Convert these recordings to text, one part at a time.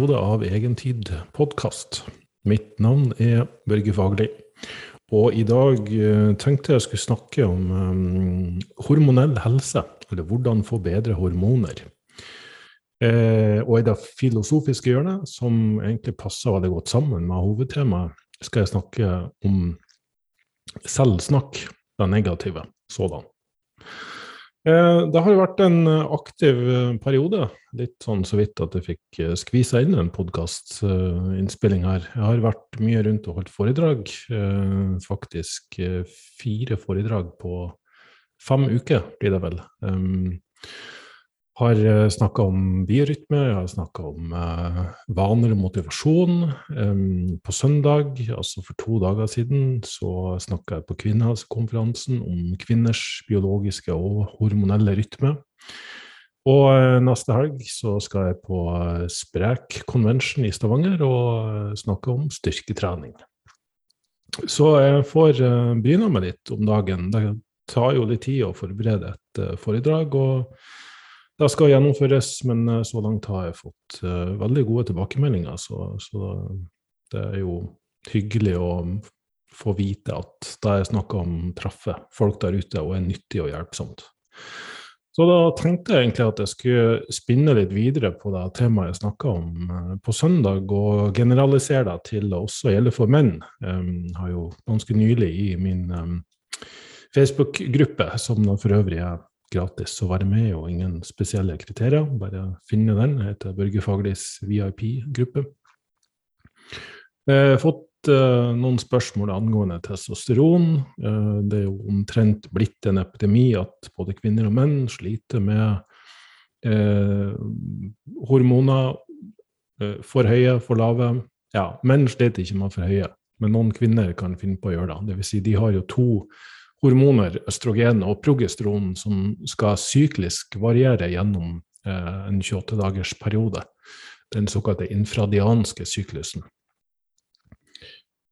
episode av Egentid podkast. Mitt navn er Børge Fagli. Og i dag eh, tenkte jeg skulle snakke om um, hormonell helse, eller hvordan få bedre hormoner. Eh, og i det filosofiske hjørnet, som egentlig passer veldig godt sammen med hovedtemaet, skal jeg snakke om selvsnakk, det negative sådan. Eh, det har jo vært en eh, aktiv eh, periode. Litt sånn så vidt at jeg fikk skvisa inn en podkastinnspilling her. Jeg har vært mye rundt og holdt foredrag. Faktisk fire foredrag på fem uker, blir det vel har eh, snakka om biorytme, jeg har snakka om uh, vaner og motivasjon. På søndag, altså for to dager siden, så snakka jeg på kvinnehelsekonferansen om kvinners biologiske og hormonelle rytme. Og uh, neste helg så skal jeg på Sprek Convention i Stavanger og snakke om styrketrening. Så jeg får bryna meg litt om dagen. Det tar jo litt tid å forberede et foredrag. og det skal gjennomføres, men eh, så langt har jeg fått uh, veldig gode tilbakemeldinger. Så, så, det er jo hyggelig å få vite at det jeg snakker om, treffer folk der ute og er nyttig og hjelpsomt. Så da tenkte jeg egentlig at jeg skulle spinne litt videre på det temaet jeg snakka om uh, på søndag, og generalisere det til å også gjelde for menn. Jeg har jo ganske nylig i min Facebook-gruppe, som for øvrig er gratis å være med, og ingen spesielle kriterier. Bare finne den. Det heter Børge Faglis VIP-gruppe. Jeg har fått uh, noen spørsmål angående testosteron. Uh, det er jo omtrent blitt en epidemi at både kvinner og menn sliter med hormoner. for høye, for lave. Ja, menn sliter ikke med for høye, men noen kvinner kan finne på å gjøre det. Dvs. Si de har jo to hormoner, østrogen og progesteron, som skal syklisk variere gjennom eh, en 28-dagers periode. Den såkalte infradianske syklusen.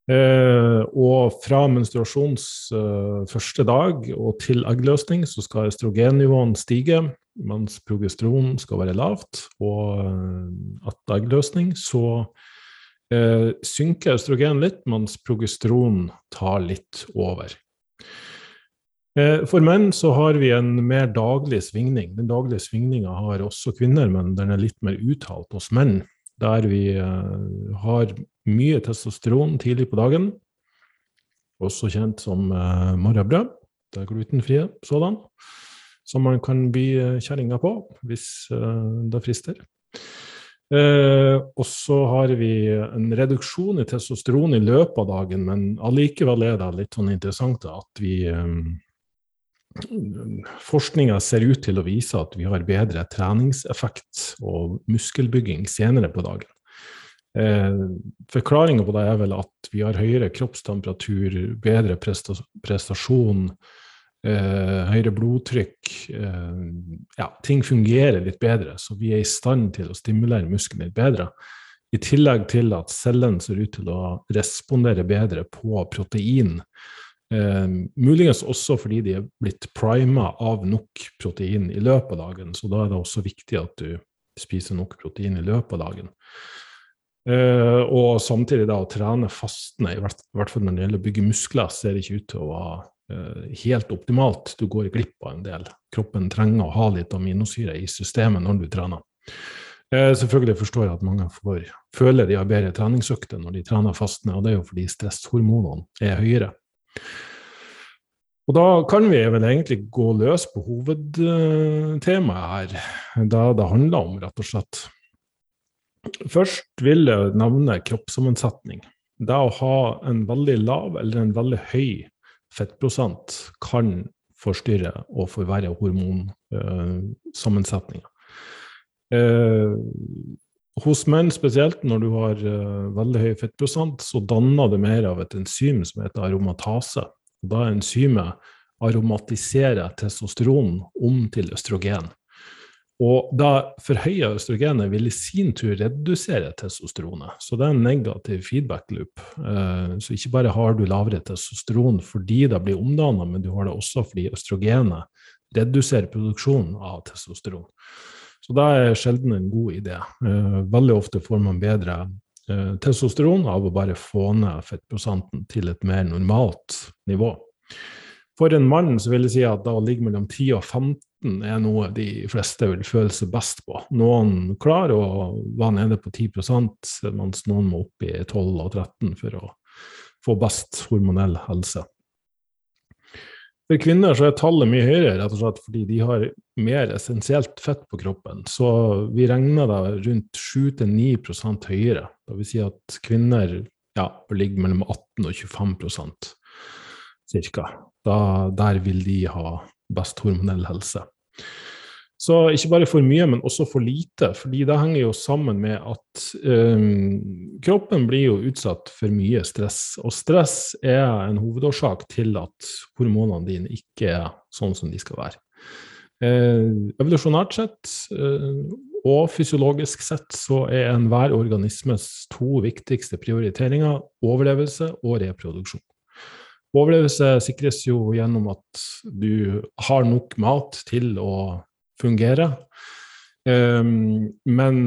Eh, og fra menstruasjons eh, første dag og til eggløsning så skal østrogennivåene stige, mens progesteron skal være lavt. Og etter eggløsning så synker østrogen litt, mens progesteron tar litt over. Eh, for menn så har vi en mer daglig svingning. Den daglige svingninga har også kvinner, men den er litt mer uttalt hos menn. Der vi uh, har mye testosteron tidlig på dagen, også kjent som uh, morrabrød. Det er glutenfrie sådan, som man kan by kjerringa på hvis det frister. Eh, og så har vi en reduksjon i testosteron i løpet av dagen, men allikevel er det litt sånn interessant at vi um, Forskninga ser ut til å vise at vi har bedre treningseffekt og muskelbygging senere på dagen. Eh, Forklaringa på det er vel at vi har høyere kroppstemperatur, bedre prestasjon, eh, høyere blodtrykk. Eh, ja, ting fungerer litt bedre, så vi er i stand til å stimulere muskelen litt bedre. I tillegg til at cellene ser ut til å respondere bedre på protein Eh, muligens også fordi de er blitt prima av nok protein i løpet av dagen. Så da er det også viktig at du spiser nok protein i løpet av dagen. Eh, og samtidig da å trene fastende, i hvert, fall når det gjelder å bygge muskler, ser ikke ut til å være eh, helt optimalt. Du går glipp av en del. Kroppen trenger å ha litt aminosyre i systemet når du trener. Eh, selvfølgelig forstår jeg at mange får, føler de har bedre treningsøkter når de trener fastende, og det er jo fordi stresshormonene er høyere. Og da kan vi vel egentlig gå løs på hovedtemaet her, da det handler om, rett og slett. Først vil jeg nevne kroppssammensetning. Det å ha en veldig lav eller en veldig høy fettprosent kan forstyrre og forverre hormonsammensetninga. Eh, hos menn spesielt, når du har uh, veldig høy fettprosent, så danner det mer av et enzym som heter aromatase. Da er enzymet aromatiserer testosteron om til østrogen. Og da forhøyer østrogenet vil i sin tur redusere testosteronet. Så det er en negativ feedback loop. Uh, så ikke bare har du lavere testosteron fordi det blir omdanna, men du har det også fordi østrogenet reduserer produksjonen av testosteron. Så da er sjelden en god idé. Eh, veldig ofte får man bedre eh, testosteron av å bare få ned fettprosenten til et mer normalt nivå. For en mann så vil jeg si at da å ligge mellom 10 og 15 er noe de fleste vil føle seg best på. Noen klarer å være nede på 10% mens noen må opp i 12 og 13 for å få best hormonell helse. For kvinner så er tallet mye høyere, rett og slett fordi de har mer essensielt fett på kroppen. Så vi regner da rundt 7-9% høyere. Det vil si at kvinner ja, bør ligge mellom 18 og 25% ca. Der vil de ha best hormonell helse. Så ikke bare for mye, men også for lite. fordi det henger jo sammen med at um, kroppen blir jo utsatt for mye stress. Og stress er en hovedårsak til at hormonene dine ikke er sånn som de skal være. Uh, evolusjonært sett uh, og fysiologisk sett så er enhver organismes to viktigste prioriteringer overlevelse og reproduksjon. Overlevelse sikres jo gjennom at du har nok mat til å fungere. Um, men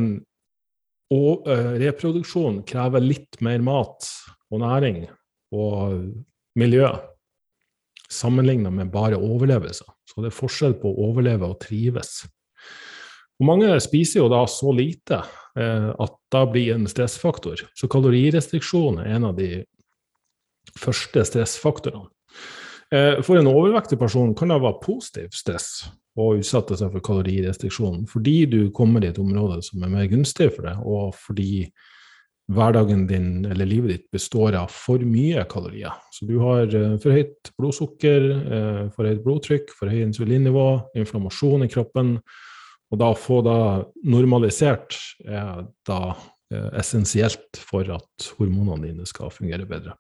og, uh, reproduksjon krever litt mer mat og næring og miljø sammenlignet med bare overlevelse. Så det er forskjell på å overleve og trives. Og mange spiser jo da så lite eh, at da blir en stressfaktor. Så kalorirestriksjon er en av de første stressfaktorene. Eh, for en overvektig person kan det være positiv stress å utsette seg for kalorirestriksjonen, fordi du kommer i et område som er mer gunstig for deg, og fordi hverdagen din eller livet ditt består av for mye kalorier. Så du har uh, for høyt blodsukker, uh, for høyt blodtrykk, for høyt insulinnivå, inflammasjon i kroppen. Og da å få det normalisert er da essensielt for at hormonene dine skal fungere bedre.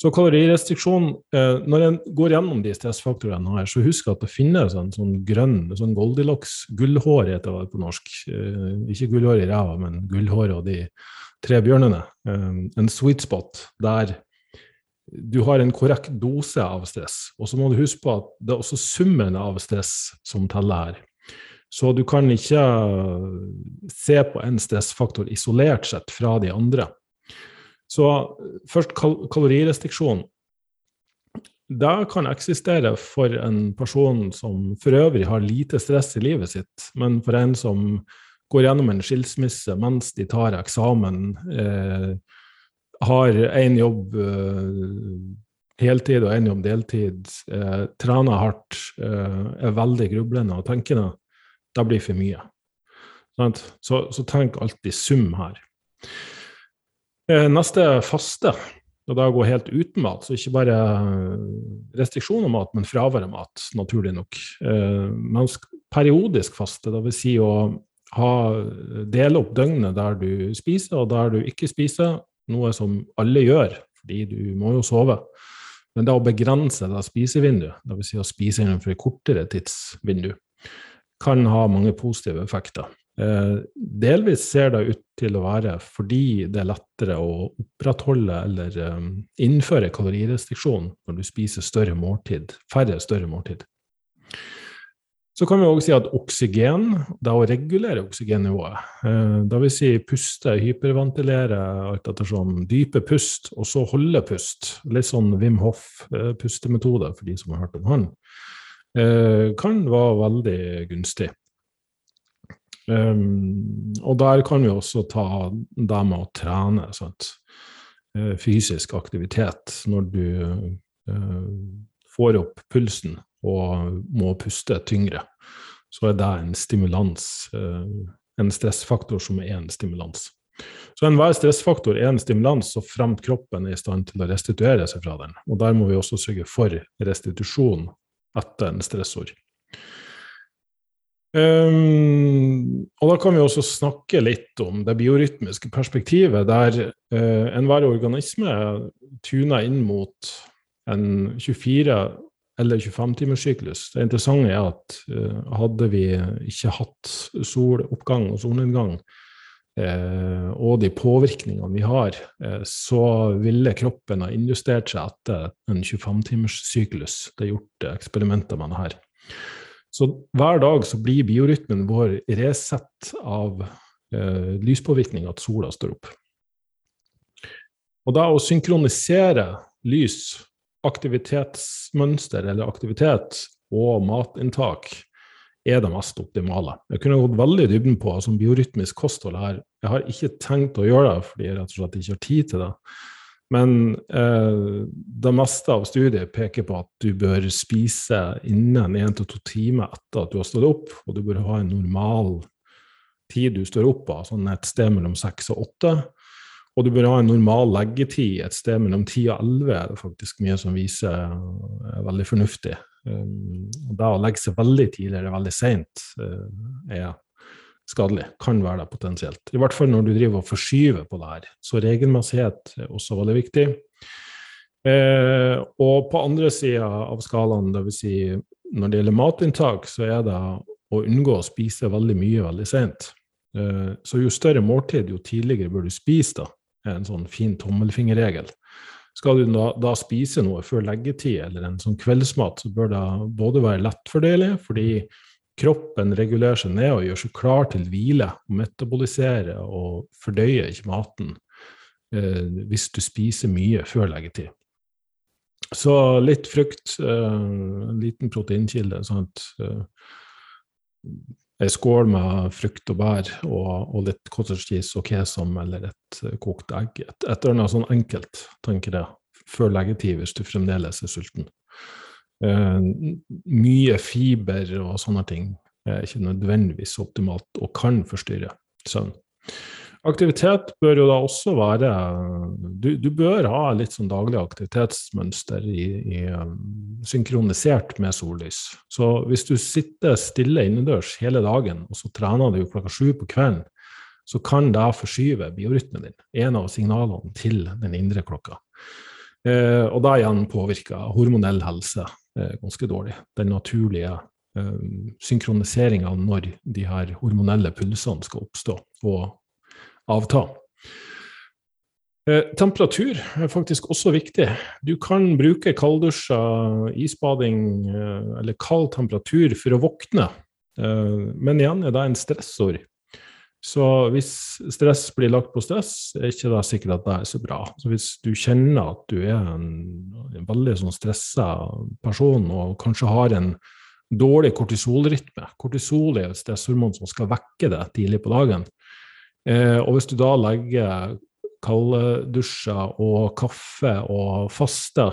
Så kalorirestriksjon eh, Når en går gjennom de stressfaktorene her, så husk at det finnes en sånn grønn sånn Goldilocks, gullhår heter det på norsk. Eh, ikke gullhår i ræva, men gullhår og de tre bjørnene. Eh, en sweet spot der du har en korrekt dose av stress. Og så må du huske på at det er også summen av stress som teller her. Så du kan ikke se på en stressfaktor isolert sett fra de andre. Så først kal kalorirestriksjon. Det kan eksistere for en person som for øvrig har lite stress i livet sitt, men for en som går gjennom en skilsmisse mens de tar eksamen, eh, har én jobb eh, heltid og én jobb deltid, eh, trener hardt, eh, er veldig grublende og tenkende, det blir for mye. Så, så tenk alltid sum her. Eh, neste faste, og da gå helt uten mat, så ikke bare restriksjon av mat, men fravær av mat, naturlig nok. Eh, men periodisk faste, dvs. Si å ha, dele opp døgnet der du spiser og der du ikke spiser, noe som alle gjør, fordi du må jo sove. Men det å begrense det spisevinduet, dvs. Si å spise innenfor et kortere tidsvindu, kan ha mange positive effekter. Eh, delvis ser det ut til å være fordi det er lettere å opprettholde eller um, innføre kalorirestriksjon når du spiser større måltid, færre større måltid. Så kan vi òg si at oksygen, det å regulere oksygennivået, eh, da vil si puste, hyperventilere, alt ettersom dype pust, og så holde pust, litt sånn Wim Hoff-pustemetode for de som har hørt om han, kan være veldig gunstig. Um, og der kan vi også ta det med å trene. Sant? Uh, fysisk aktivitet når du uh, får opp pulsen og må puste tyngre, så er det en stimulans, uh, en stressfaktor som er en stimulans. Så enhver stressfaktor er en stimulans så fremt kroppen er i stand til å restituere seg fra den. Og der må vi også sørge for restitusjon etter en stressord. Um, og da kan vi også snakke litt om det biorytmiske perspektivet, der uh, enhver organisme tuner inn mot en 24- eller 25-timerssyklus. Det interessante er at uh, hadde vi ikke hatt soloppgang og solnedgang, uh, og de påvirkningene vi har, så ville kroppen ha industert seg etter en 25-timerssyklus. Det er gjort eksperimenter med det her. Så hver dag så blir biorytmen vår resett av eh, lyspåvirkning, at sola står opp. Og da å synkronisere lys, aktivitetsmønster eller aktivitet og matinntak er det mest optimale. Jeg kunne gått veldig i dybden på altså, biorytmisk kosthold her. Jeg har ikke tenkt å gjøre det fordi jeg rett og slett ikke har tid til det. Men eh, det meste av studiet peker på at du bør spise innen 1-2 timer etter at du har stått opp, og du bør ha en normal tid du står opp av, sånn et sted mellom 6 og 8. Og du bør ha en normal leggetid et sted mellom 10 og 11, er det faktisk mye som viser er veldig fornuftig. Um, da å legge seg veldig tidlig eller veldig seint uh, er skadelig. Kan være det potensielt. I hvert fall når du driver og forskyver på det her. Så regelmessighet er også veldig viktig. Eh, og på andre sida av skalaen, dvs. Si når det gjelder matinntak, så er det å unngå å spise veldig mye veldig seint. Eh, så jo større måltid, jo tidligere bør du spise, da er en sånn fin tommelfingerregel. Skal du da, da, spise noe før leggetid eller en sånn kveldsmat, så bør det både være lettfordelig, fordi kroppen regulerer seg ned og gjør seg klar til hvile, metaboliserer og fordøyer ikke maten eh, hvis du spiser mye før leggetid. Så litt frukt, eh, en liten proteinkilde. sånn at eh, ei skål med frukt og bær og, og litt cottage cheese og kesam eller et uh, kokt egg. Et eller annet sånn enkelt, tenker jeg, før leggetid hvis du fremdeles er sulten. Uh, mye fiber og sånne ting er ikke nødvendigvis optimalt og kan forstyrre søvn. Aktivitet bør jo da også være Du, du bør ha litt sånn daglig aktivitetsmønster i, i, um, synkronisert med sollys. Så hvis du sitter stille innendørs hele dagen, og så trener du klokka sju på kvelden, så kan det forskyve biorytmen din, en av signalene til den indre klokka. Eh, og da igjen påvirker hormonell helse eh, ganske dårlig. Den naturlige eh, synkroniseringa når de her hormonelle pulsene skal oppstå, og avta. Eh, temperatur er faktisk også viktig. Du kan bruke kalddusjer, isbading eh, eller kald temperatur for å våkne, eh, men igjen er det en stressord. Så hvis stress blir lagt på stress, er ikke det sikkert at det er så bra. Så hvis du kjenner at du er en, en veldig sånn stressa person og kanskje har en dårlig kortisolrytme Kortisol er et stresshormon som skal vekke deg tidlig på dagen. Eh, og hvis du da legger kalddusjer og kaffe og faste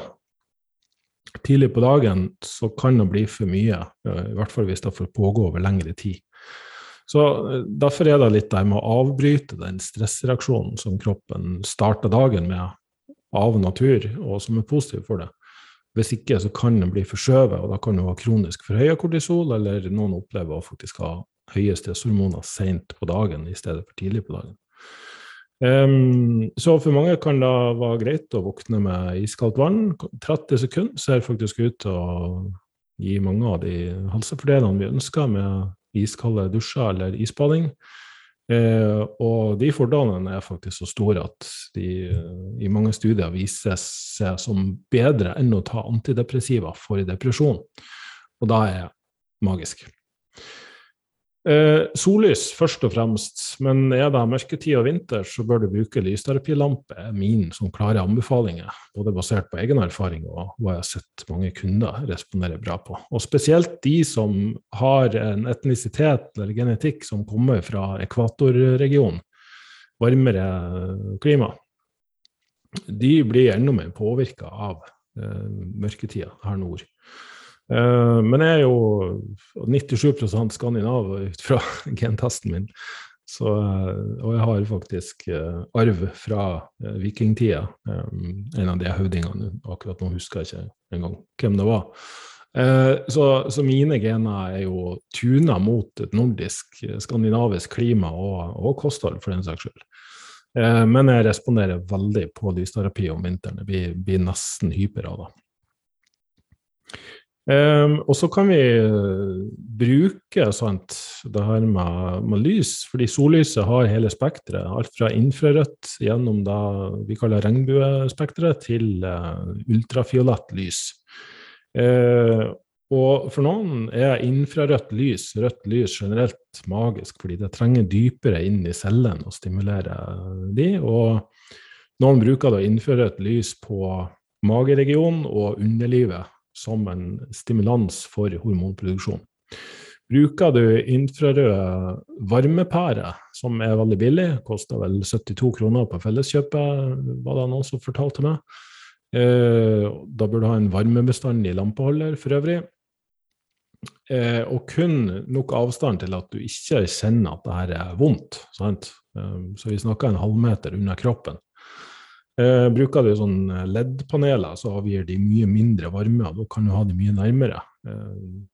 tidlig på dagen, så kan det bli for mye. Eh, I hvert fall hvis det får pågå over lengre tid. Så eh, Derfor er det litt der med å avbryte den stressreaksjonen som kroppen starter dagen med av natur, og som er positiv for det. Hvis ikke så kan den bli forskjøvet, og da kan du ha kronisk forhøya kortisol, eller noen opplever å faktisk ha høye stresshormoner seint på dagen i stedet for tidlig på dagen. Um, så for mange kan det være greit å våkne med iskaldt vann. 30 sekunder ser faktisk ut til å gi mange av de helsefordelene vi ønsker med iskalde dusjer eller isbading. Eh, og de fordelene er faktisk så store at de uh, i mange studier viser seg som bedre enn å ta antidepressiva for depresjon. Og da er magisk. Eh, sollys først og fremst, men er det mørketid og vinter, så bør du bruke lysterapilampe, er min som klare anbefalinger. Både basert på egen erfaring og hva jeg har sett mange kunder respondere bra på. Og spesielt de som har en etnisitet eller genetikk som kommer fra ekvatorregionen, varmere klima. De blir enda mer påvirka av eh, mørketida her nord. Uh, men jeg er jo 97% skandinav ut fra gentesten min. Så, uh, og jeg har faktisk uh, arv fra vikingtida. En av de høvdingene. Akkurat nå husker jeg ikke engang hvem det var. Så, så, mine gener er jo tuna mot et nordisk, skandinavisk klima og, og kosthold, for den saks skyld. Men jeg responderer veldig på lysterapi om vinteren. Jeg blir, blir nesten hyper av det. Um, og så kan vi uh, bruke sant, det her med, med, lys, fordi sollyset har hele spekteret. Alt fra infrarødt gjennom det vi kaller regnbuespekteret, til uh, ultrafiolett lys. Uh, Og for noen er infrarødt lys, rødt lys generelt magisk, fordi det trenger dypere inn i cellen og stimulerer de. Og noen bruker da infrarødt lys på mageregionen og underlivet som en stimulans for hormonproduksjon. Bruker du infrarød varmepære, som er veldig billig, koster vel 72 kroner på Felleskjøpet, var det noen som fortalte meg. Eh, da bør du ha en varmebestandig lampeholder for øvrig. Eh, og kun nok avstand til at du ikke kjenner at det her er vondt. Sant? Eh, så vi snakker en halvmeter under kroppen. Eh, bruker du sånn LED-paneler, så avgir de mye mindre varme, og da kan du ha de mye nærmere. Eh,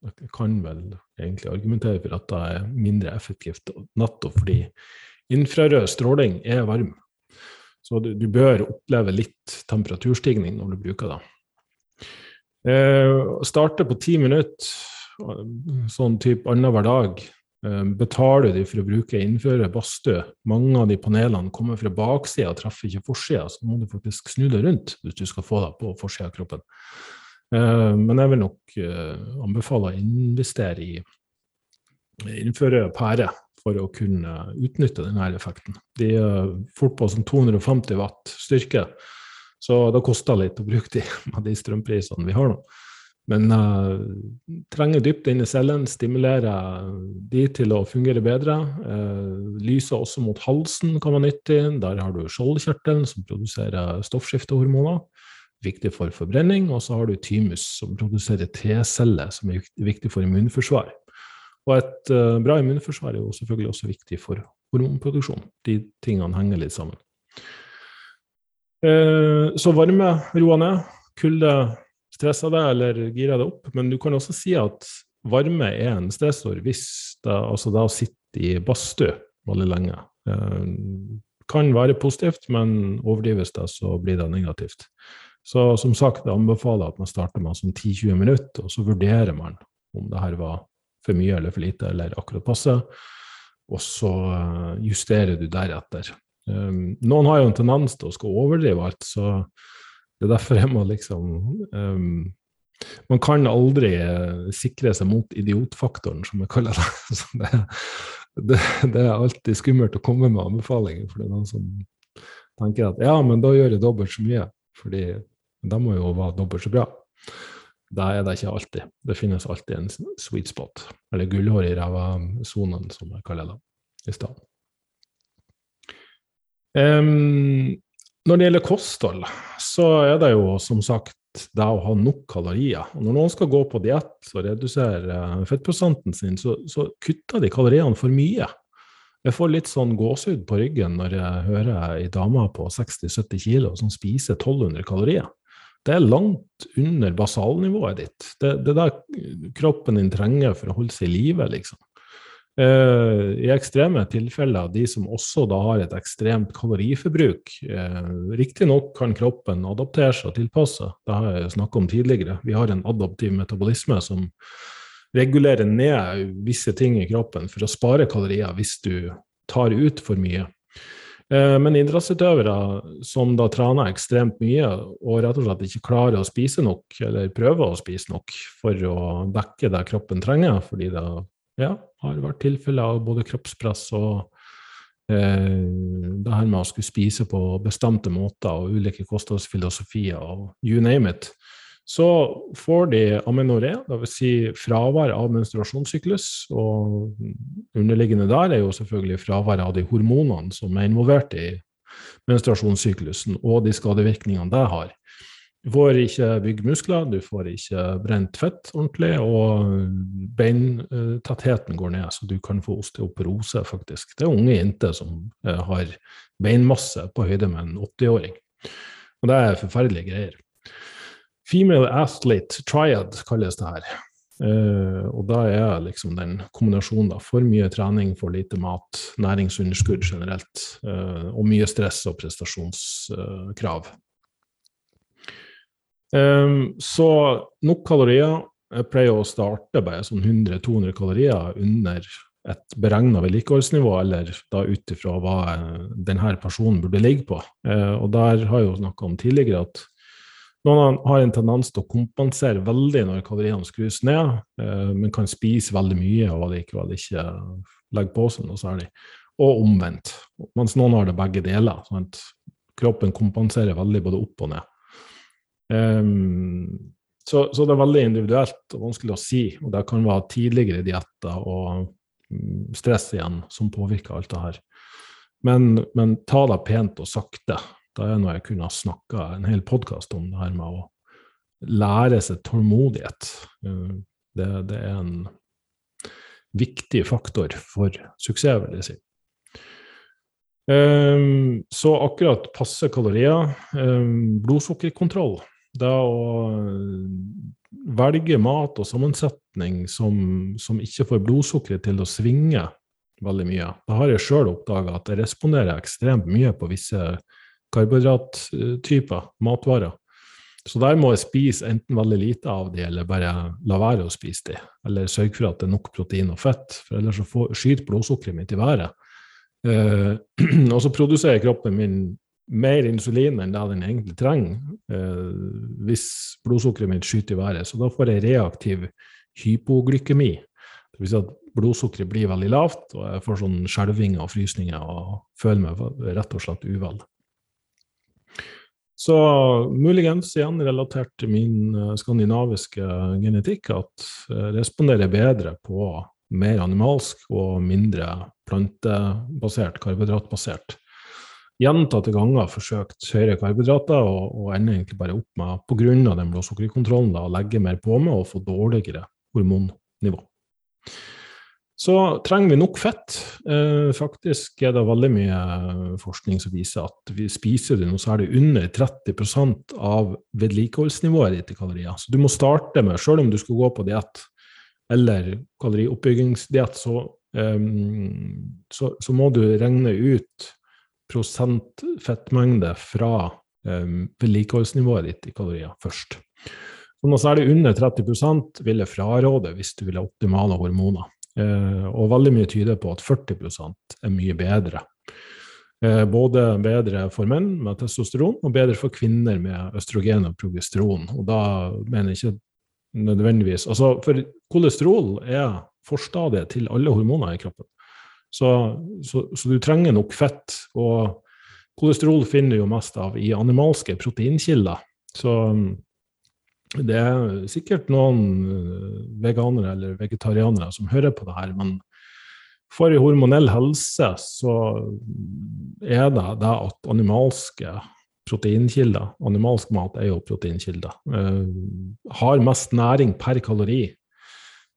jeg kan vel egentlig argumentere for at det er mindre effektivt, nettopp fordi infrarød stråling er varm. Så du, du, bør oppleve litt temperaturstigning når du bruker det. Eh, starte på ti minutter, sånn type annenhver dag, Eh, betaler de for å bruke innføre badstue. Mange av de panelene kommer fra baksida og treffer ikke forsida, så må du faktisk snu deg rundt hvis du skal få deg på forsida av kroppen. Eh, men jeg vil nok eh, anbefale å investere i innføre pære for å kunne utnytte denne effekten. De er fort på sånn 250 watt styrke, så det koster litt å bruke de med de strømprisene vi har nå. Men uh, trenger dypt inn i cellen, stimulerer de til å fungere bedre. Uh, lyset også mot halsen kan være nyttig. Der har du skjoldkjertelen, som produserer stoffskiftehormoner. Viktig for forbrenning. Og så har du thymus, som produserer T-celler, som er viktig for immunforsvar. Og et uh, bra immunforsvar er jo selvfølgelig også viktig for hormonproduksjon. De tingene henger litt sammen. så varme roer ned. Kulde stressa deg eller gira deg opp. Men du kan også si at varme er en stressår hvis det, altså det å sitte i badstue veldig lenge eh, kan være positivt, men overdrives det, så blir det negativt. Så som sagt, jeg anbefaler at man starter med sånn 10-20 minutter, og så vurderer man om det her var for mye eller for lite, eller akkurat passe. Og så eh, justerer du deretter. Um, noen har jo en tendens til å skal overdrive alt, så det er derfor jeg må liksom um, Man kan aldri uh, sikre seg mot idiotfaktoren, som jeg kaller det. det, det. det, er alltid skummelt å komme med anbefalinger, for det er noen som tenker at ja, men da gjør jeg dobbelt så mye, fordi da må jo være dobbelt så bra. Det er det ikke alltid. Det finnes alltid en sweet spot, eller gullhår i ræva-sonen, som jeg kaller det i stedet. Um, når det gjelder kosthold, så er det jo som sagt det å ha nok kalorier. Og når noen skal gå på diett og redusere eh, fettprosenten sin, så, så, kutter de kaloriene for mye. Jeg får litt sånn gåsehud på ryggen når jeg hører ei dame på 60-70 kg som spiser 1200 kalorier. Det er langt under basalnivået ditt. Det, er det kroppen din trenger for å holde seg i live, liksom. Uh, I ekstreme tilfeller, de som også da har et ekstremt kaloriforbruk uh, Riktignok kan kroppen adaptere seg og tilpasse, det har jeg snakket om tidligere. Vi har en adaptiv metabolisme som regulerer ned visse ting i kroppen for å spare kalorier hvis du tar ut for mye. Uh, men idrettsutøvere som da trener ekstremt mye og rett og slett ikke klarer å spise nok, eller prøver å spise nok for å dekke det kroppen trenger, fordi det ja, har vært tilfeller av både kroppspress og eh, det her med å skulle spise på bestemte måter og ulike kostholdsfilosofier og you name it. Så får de amenoré, dvs. Si fravær av menstruasjonssyklus. Og underliggende der er jo selvfølgelig fravær av de hormonene som er involvert i menstruasjonssyklusen, og de skadevirkningene det har. Du får ikke bygge muskler, du får ikke brent fett ordentlig, og beintettheten går ned, så du kan få osteoporose, faktisk. Det er unge jenter som eh, har beinmasse på høyde med en 80-åring. Og det er forferdelige greier. Female athlete triad kalles det her. Uh, og da er liksom den kombinasjonen da, for mye trening, for lite mat, næringsunderskudd generelt, uh, og mye stress og prestasjonskrav. Um, så nok kalorier. Jeg pleier å starte bare sånn 100-200 kalorier under et beregna vedlikeholdsnivå, eller da ut ifra hva denne personen burde ligge på. Uh, og der har jeg jo snakka om tidligere at Noen har en tendens til å kompensere veldig når kaloriene skrus ned, eh, men kan spise veldig mye og likevel ikke legge på seg noe særlig. Og omvendt. Mens noen har det begge deler. Sånn kroppen kompenserer veldig både opp og ned. Um, så, så, det er veldig individuelt og vanskelig å si. Og det kan være tidligere dietter og mm, stress igjen som påvirker alt det her. Men, men ta det pent og sakte. Da er noe jeg kunne ha snakka en hel podkast om det her med å lære seg tålmodighet. Eh, det, det, er en viktig faktor for suksess, vil jeg si. Um, så akkurat passe kalorier. Blodsukkerkontroll. Det å velge mat og sammensetning som, som ikke får blodsukkeret til å svinge veldig mye. Da har jeg sjøl oppdaga at jeg responderer ekstremt mye på visse karbohydrattyper, matvarer. Så der må jeg spise enten veldig lite av de, eller bare la være å spise de. Eller sørge for at det er nok protein og fett, for ellers så skyter blodsukkeret mitt i været. Eh, og så produserer kroppen min mer insulin enn det den egentlig trenger eh, hvis blodsukkeret mitt skyter i været. Så da får jeg reaktiv hypoglykemi. Det vil si at blodsukkeret blir veldig lavt, og jeg får sånn skjelvinger og frysninger og føler meg rett og slett uvel. Så muligens igjen relatert til min uh, skandinaviske genetikk at jeg responderer bedre på mer animalsk og mindre plantebasert, karbohydratbasert. Gjentatte ganger forsøkt høyere karbohydrater, og, og ender egentlig bare opp med, pga. den blodssukkerkontrollen, å legge mer på meg og få dårligere hormonnivå. Så trenger vi nok fett. Eh, faktisk er det veldig mye forskning som viser at vi spiser det noe særlig under 30% av vedlikeholdsnivået ditt i kalorier. Så du må starte med, selv om du skal gå på diett eller kalorioppbyggingsdiett, så, eh, så, så, må du regne ut prosent fettmengde fra um, vedlikeholdsnivået ditt i kalorier først. Så noe særlig under 30% vil jeg fraråde hvis du vil ha optimale hormoner. Eh, og veldig mye tyder på at 40% er mye bedre. Eh, både bedre for menn med testosteron og bedre for kvinner med østrogen og progesteron. Og da mener jeg ikke nødvendigvis Altså, for kolesterol er forstadiet til alle hormoner i kroppen. Så, så, så, du trenger nok fett. Og kolesterol finner du jo mest av i animalske proteinkilder. Så det er sikkert noen eh, veganere eller vegetarianere som hører på det her, men for i hormonell helse så er det det at animalske proteinkilder, animalsk mat er jo proteinkilder, uh, har mest næring per kalori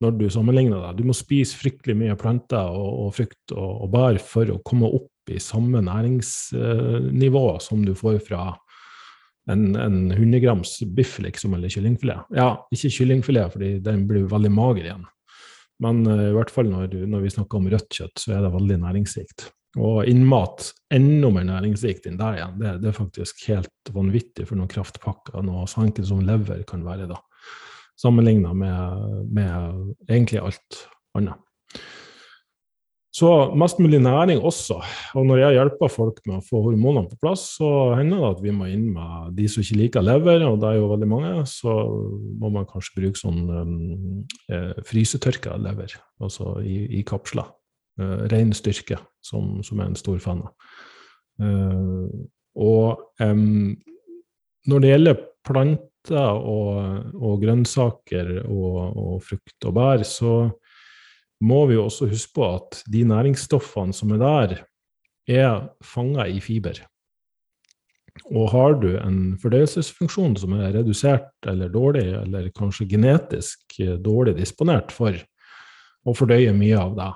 når du sammenligner det. Du må spise fryktelig mye planter og, og frukt og, og bær for å komme opp i samme næringsnivå som du får fra en, en 100 grams biff, liksom, eller kyllingfilet. Ja, ikke kyllingfilet, fordi den blir veldig mager igjen. Men uh, i hvert fall når, når, vi snakker om rødt kjøtt, så er det veldig næringsrikt. Og innmat enda mer næringsrikt enn der igjen. Det, det, er faktisk helt vanvittig for noen kraftpakker, noe så enkelt som lever kan være, da. Sammenligna med, med egentlig alt annet. Så mest mulig næring også. Og når jeg hjelper folk med å få hormonene på plass, så hender det at vi må inn med de som ikke liker lever, og det er jo veldig mange, så må man kanskje bruke sånn um, eh, frysetørka lever, altså i, i kapsler. Uh, ren styrke, som, som er en stor fan av. Uh, og um, når det gjelder planter og, og grønnsaker og, og frukt og bær, så må vi jo også huske på at de næringsstoffene som er der, er fanga i fiber. Og har du en fordøyelsesfunksjon som er redusert eller dårlig, eller kanskje genetisk dårlig disponert for å fordøye mye av det,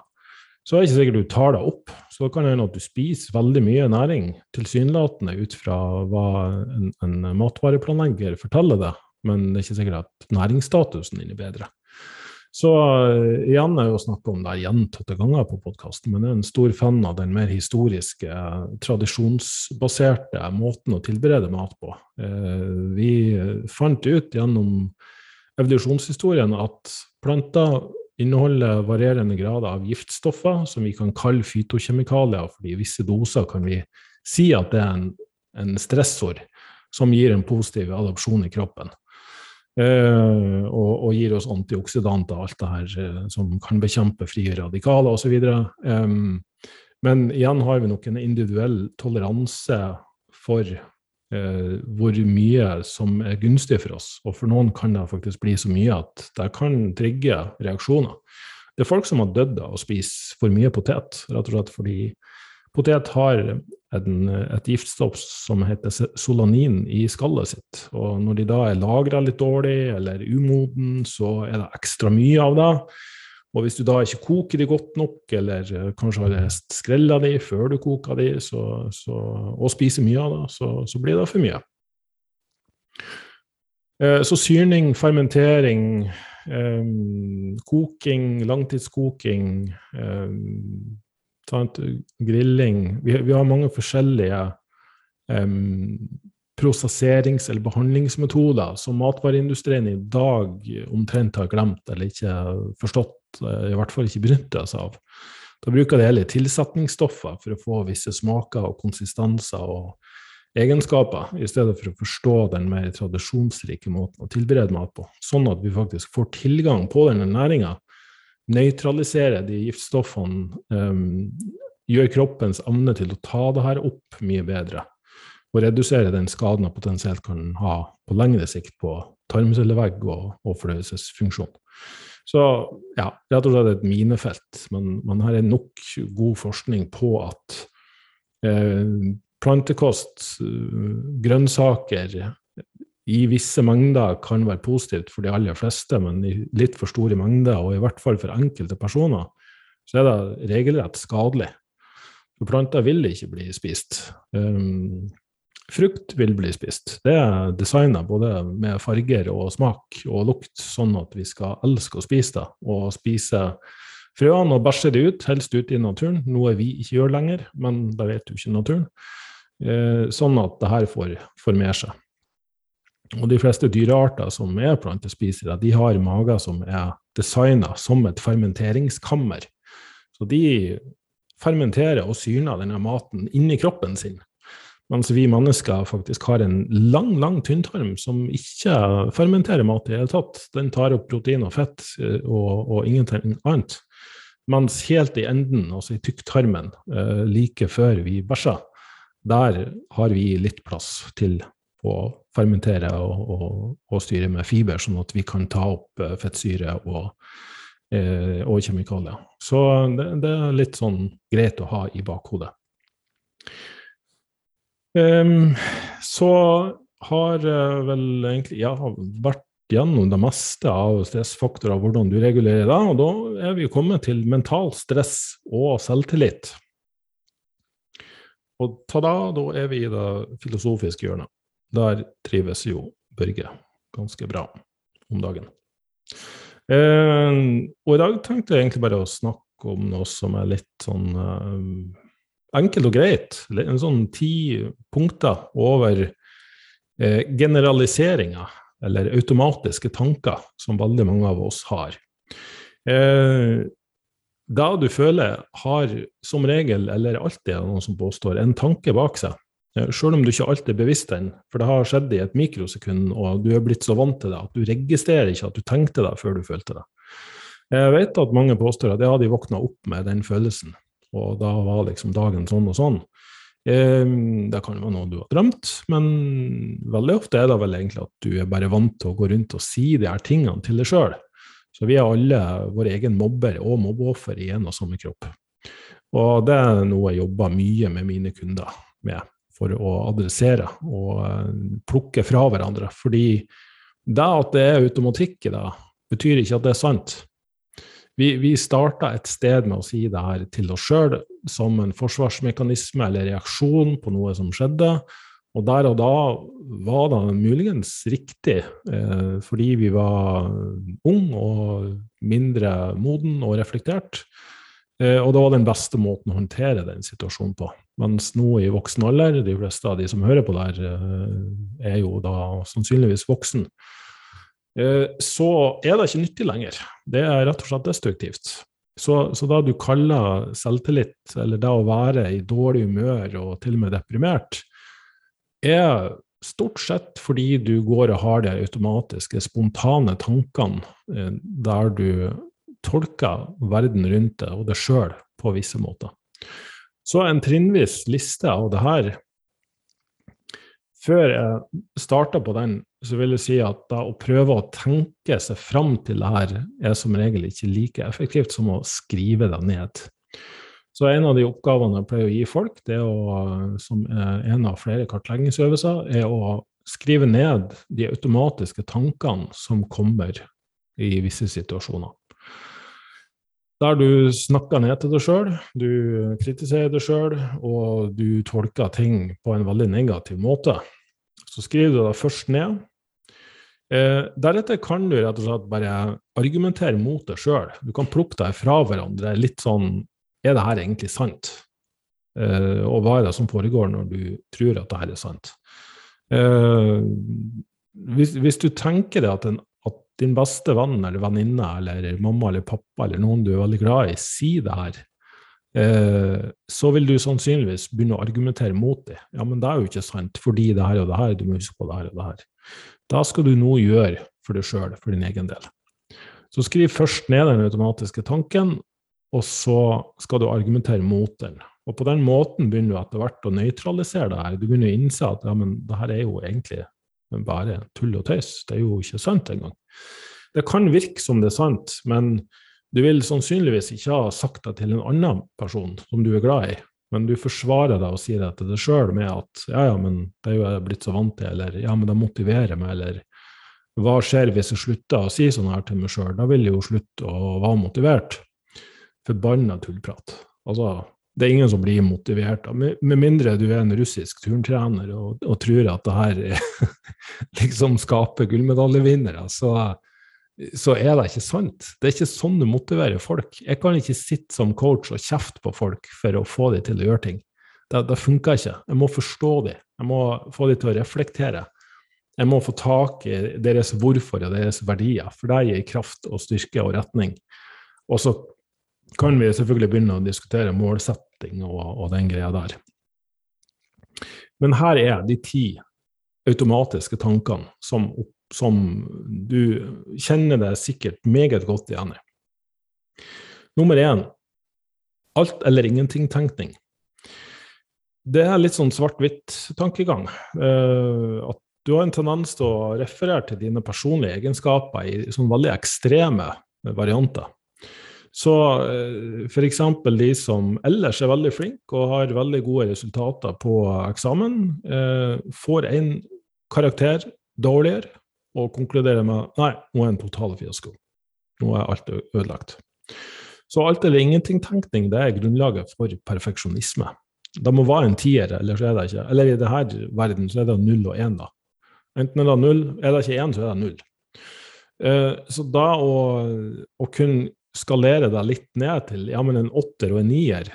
så er det ikke sikkert du tar det opp. Så det kan hende at du spiser veldig mye næring, tilsynelatende ut fra hva en, en matvareplanlegger forteller deg, men det er ikke sikkert at næringsstatusen din er bedre. Så uh, igjen er jo snakk om det gjentatte ganger på podkasten, men jeg er en stor fan av den mer historiske, tradisjonsbaserte måten å tilberede mat på. Uh, vi fant ut gjennom evolusjonshistorien at planter inneholder varierende grader av giftstoffer som vi kan kalle fytokjemikalier, fordi i visse doser kan vi si at det er en, en stressor som gir en positiv adopsjon i kroppen. Uh, og, og, gir oss antioksidanter, alt det her uh, som kan bekjempe frie radikaler osv. Um, men igjen har vi nok en individuell toleranse for uh, hvor mye som er gunstig for oss. Og for noen kan det faktisk bli så mye at det kan trigge reaksjoner. Det er folk som har dødd av å spise for mye potet, rett og slett fordi Potet har en, et giftstoff som heter solanin i skallet sitt. Og når de da er lagra litt dårlig eller umoden, så er det ekstra mye av det. Og hvis du da ikke koker de godt nok, eller kanskje har skrella de før du koker de, så, så, og spiser mye av det, så, så blir det for mye. Eh, så syrning, fermentering, um, koking, langtidskoking Grilling. Vi, vi, har mange forskjellige prosesserings- eller behandlingsmetoder som matvareindustrien i dag omtrent har glemt eller ikke forstått, eh, i hvert fall ikke benytter seg av. Da bruker de heller tilsetningsstoffer for å få visse smaker og konsistenser og egenskaper, i stedet for å forstå den mer tradisjonsrike måten å tilberede mat på, sånn at vi faktisk får tilgang på denne næringa nøytraliserer de giftstoffene, um, gjør kroppens evne til å ta det her opp mye bedre. Og redusere den skaden den potensielt kan ha på lengre sikt på tarmcellevegg og, og fordøyelsesfunksjon. Så ja, rett og slett et minefelt. Men, man er nok god forskning på at eh, plantekost, grønnsaker, i visse mengder kan være positivt for de aller fleste, men i litt for store mengder, og i hvert fall for enkelte personer, så er det regelrett skadelig. For planter vil ikke bli spist. Um, frukt vil bli spist. Det er designa både med farger og smak og lukt, sånn at vi skal elske å spise det. Og spise frøene og bæsje de ut, helst ut i naturen, noe vi ikke gjør lenger, men det vet jo ikke naturen. Uh, sånn at det her får, formere seg. Og de fleste dyrearter som er plantespisere, de har mager som er designa som et fermenteringskammer. Så de fermenterer og syrner denne maten inni kroppen sin. Mens vi mennesker faktisk har en lang, lang tynntarm som ikke fermenterer mat i hele tatt. Den tar opp protein og fett eh, og, og ingenting annet. Mens helt i enden, altså i tykktarmen, eh, like før vi bæsjer, der har vi litt plass til å fermentere og, og, og, styre med fiber, sånn at vi kan ta opp eh, fettsyre og, og kjemikalier. Så det, det, er litt sånn greit å ha i bakhodet. Um, så har jeg vel egentlig har vært gjennom det meste av stressfaktorer, hvordan du regulerer det. Og da er vi kommet til mental stress og selvtillit. Og ta-da, da er vi i det filosofiske hjørnet. Der trives jo Børge ganske bra om dagen. Eh, og i dag tenkte jeg egentlig bare å snakke om noe som er litt sånn eh, enkelt og greit. En sånn ti punkter over eh, generaliseringer, eller automatiske tanker, som veldig mange av oss har. Eh, da du føler har som regel, eller alltid er noen som påstår, en tanke bak seg, Sjøl om du ikke alltid er bevisst den, for det har skjedd i et mikrosekund, og du er blitt så vant til det at du registrerer ikke at du tenkte det før du følte det. Jeg vet at mange påstår at ja, de våkna opp med den følelsen, og da var liksom dagen sånn og sånn. Det kan være noe du har drømt, men veldig ofte er det vel egentlig at du er bare vant til å gå rundt og si de her tingene til deg sjøl. Så vi er alle vår egen mobber og mobbeoffer i en og samme kropp. Og det er noe jeg jobber mye med mine kunder med for å adressere og eh, plukke fra hverandre. Fordi det at det er automatikk i det, betyr ikke at det er sant. Vi, vi starta et sted med å si det her til oss sjøl som en forsvarsmekanisme eller reaksjon på noe som skjedde. Og der og da var det muligens riktig, eh, fordi vi var ung og mindre moden og reflektert. Eh, og det var den beste måten å håndtere den situasjonen på. Mens nå i voksen alder, de fleste av de som hører på der, eh, er jo da sannsynligvis voksen, så er det ikke nyttig lenger. Det er rett og slett destruktivt. Så, så da du kaller selvtillit, eller det å være i dårlig humør og til og med deprimert, er stort sett fordi du går og har de automatiske, spontane tankene eh, der du tolker verden rundt deg og deg sjøl på visse måter. Så en trinnvis liste av det her Før jeg starta på den, så vil jeg si at da å prøve å tenke seg fram til det her, er som regel ikke like effektivt som å skrive det ned. Så en av de oppgavene jeg pleier å gi folk, det å, som er en av flere kartleggingsøvelser, er å skrive ned de automatiske tankene som kommer i visse situasjoner. Der du snakker ned til deg sjøl, du kritiserer deg sjøl, og du tolker ting på en veldig negativ måte. Så skriver du det først ned. Eh, deretter kan du rett og slett bare argumentere mot deg sjøl. Du kan plukke deg fra hverandre litt sånn er det her egentlig sant? Eh, og hva er det som foregår når du tror at det her er sant? Eh, hvis, hvis, du tenker deg at, at, din beste venn eller venninne eller mamma eller pappa eller noen du er veldig glad i, sier det her, uh, så vil du sannsynligvis begynne å argumentere mot det. Ja, men det er jo ikke sant, fordi det her og det her, du må huske på det her og det her. Da skal du nå gjøre for deg sjøl, for din egen del. Så skriv først ned den automatiske tanken, og så skal du argumentere mot den. Og på den måten begynner du etter hvert å nøytralisere det her. Du begynner å innse at ja, men det her er jo egentlig bare tull og tøys. Det er jo ikke sant engang. Det kan virke som det er sant, men du vil sannsynligvis ikke ha sagt det til en annen person som du er glad i. Men du forsvarer deg og sier det til deg sjøl med at ja, ja, men det er jo jeg blitt så vant til, eller ja, men det motiverer meg, eller hva skjer hvis jeg slutter å si sånn her til meg sjøl? Da vil jeg jo slutte å være motivert forbanna tullprat. Altså, det er ingen som blir motivert da. med, mindre du er en russisk turntrener og, og tror at det her liksom skaper gullmedaljevinnere, så, så er det ikke sant. Det er ikke sånn du motiverer folk. Jeg kan ikke sitte som coach og kjefte på folk for å få dem til å gjøre ting. Det, det funker ikke. Jeg må forstå dem. Jeg må få dem til å reflektere. Jeg må få tak i deres hvorfor og deres verdier, for det gir kraft og styrke og retning. Og så kan vi selvfølgelig begynne å diskutere målsetting og, og den greia der. Men her er de ti automatiske tankene som, som du kjenner deg sikkert meget godt igjen i. Nummer én alt eller ingenting-tenkning. Det er litt sånn svart-hvitt-tankegang. Uh, at du har en tendens til å referere til dine personlige egenskaper i sånn veldig ekstreme varianter. Så eh, f.eks. de som ellers er veldig flinke og har veldig gode resultater på eksamen, eh, får en karakter dårligere og konkluderer med nei, nå er det en total fiasko. Nå er alt ødelagt. Så alt eller ingenting-tenkning det er grunnlaget for perfeksjonisme. Det må være en tier, eller så er det ikke. Eller i denne verden så er det null og én, da. Enten er det null, er det ikke én, så er det null. Uh, så da å, å kunne skalere deg litt ned til ja, men en åtter og en nier,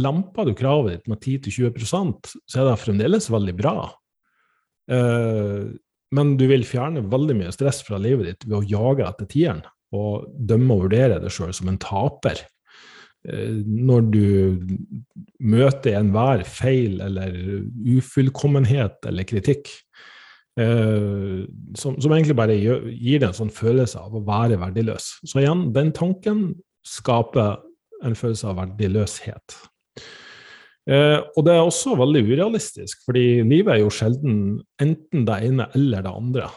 lemper du kravet ditt med 10-20% så er det fremdeles veldig bra. Men du vil fjerne veldig mye stress fra livet ditt ved å jage etter tieren og dømme og vurdere deg sjøl som en taper. Uh, når du møter enhver feil eller ufullkommenhet eller kritikk, Uh, som, som, egentlig bare gir deg en sånn følelse av å være verdiløs. Så igjen, den tanken skaper en følelse av verdiløshet. Uh, og det er også veldig urealistisk, fordi livet er jo sjelden enten det ene eller det andre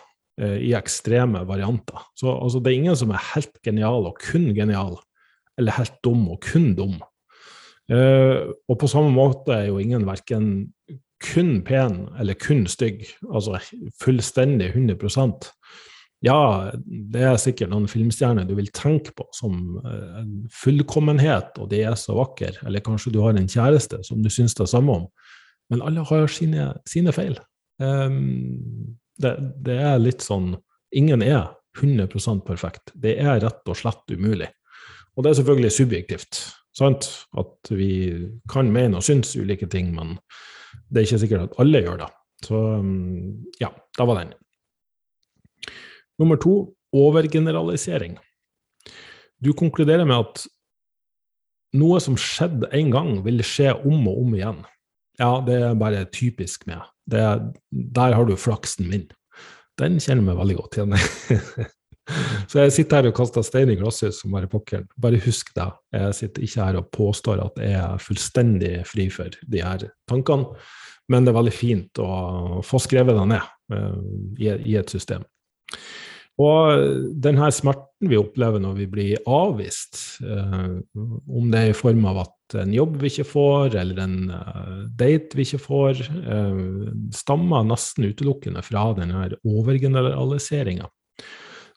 uh, i ekstreme varianter. Så altså, det er ingen som er helt genial og kun genial, eller helt dum og kun dum. og på samme måte er jo ingen verken kun pen eller kun stygg, altså fullstendig 100 ja, det er sikkert noen filmstjerner du vil tenke på som uh, fullkommenhet, og de er så vakre, eller kanskje du har en kjæreste som du syns det samme om, men alle har sine, sine feil. Um, det, det, er litt sånn Ingen er 100% perfekt. Det er rett og slett umulig. Og det er selvfølgelig subjektivt, sant? at vi kan mene og synes ulike ting, men det er ikke sikkert at alle gjør det. Så um, ja, da var den. Nummer to overgeneralisering. Du konkluderer med at noe som skjedde én gang, vil skje om og om igjen. ja, det er bare typisk meg. Er, der har du flaksen min. Den kjenner jeg meg veldig godt igjen. Så jeg sitter her og kaster stein i glasshus som bare pokkeren. Bare husk det. Jeg sitter ikke her og påstår at jeg er fullstendig fri for de her tankene, men det er veldig fint å få skrevet det ned i, i, et system. Og denne smerten vi opplever når vi blir avvist, eh, om det er i form av at en jobb vi ikke får, eller en uh, date vi ikke får, stammer nesten utelukkende fra denne overgeneraliseringa.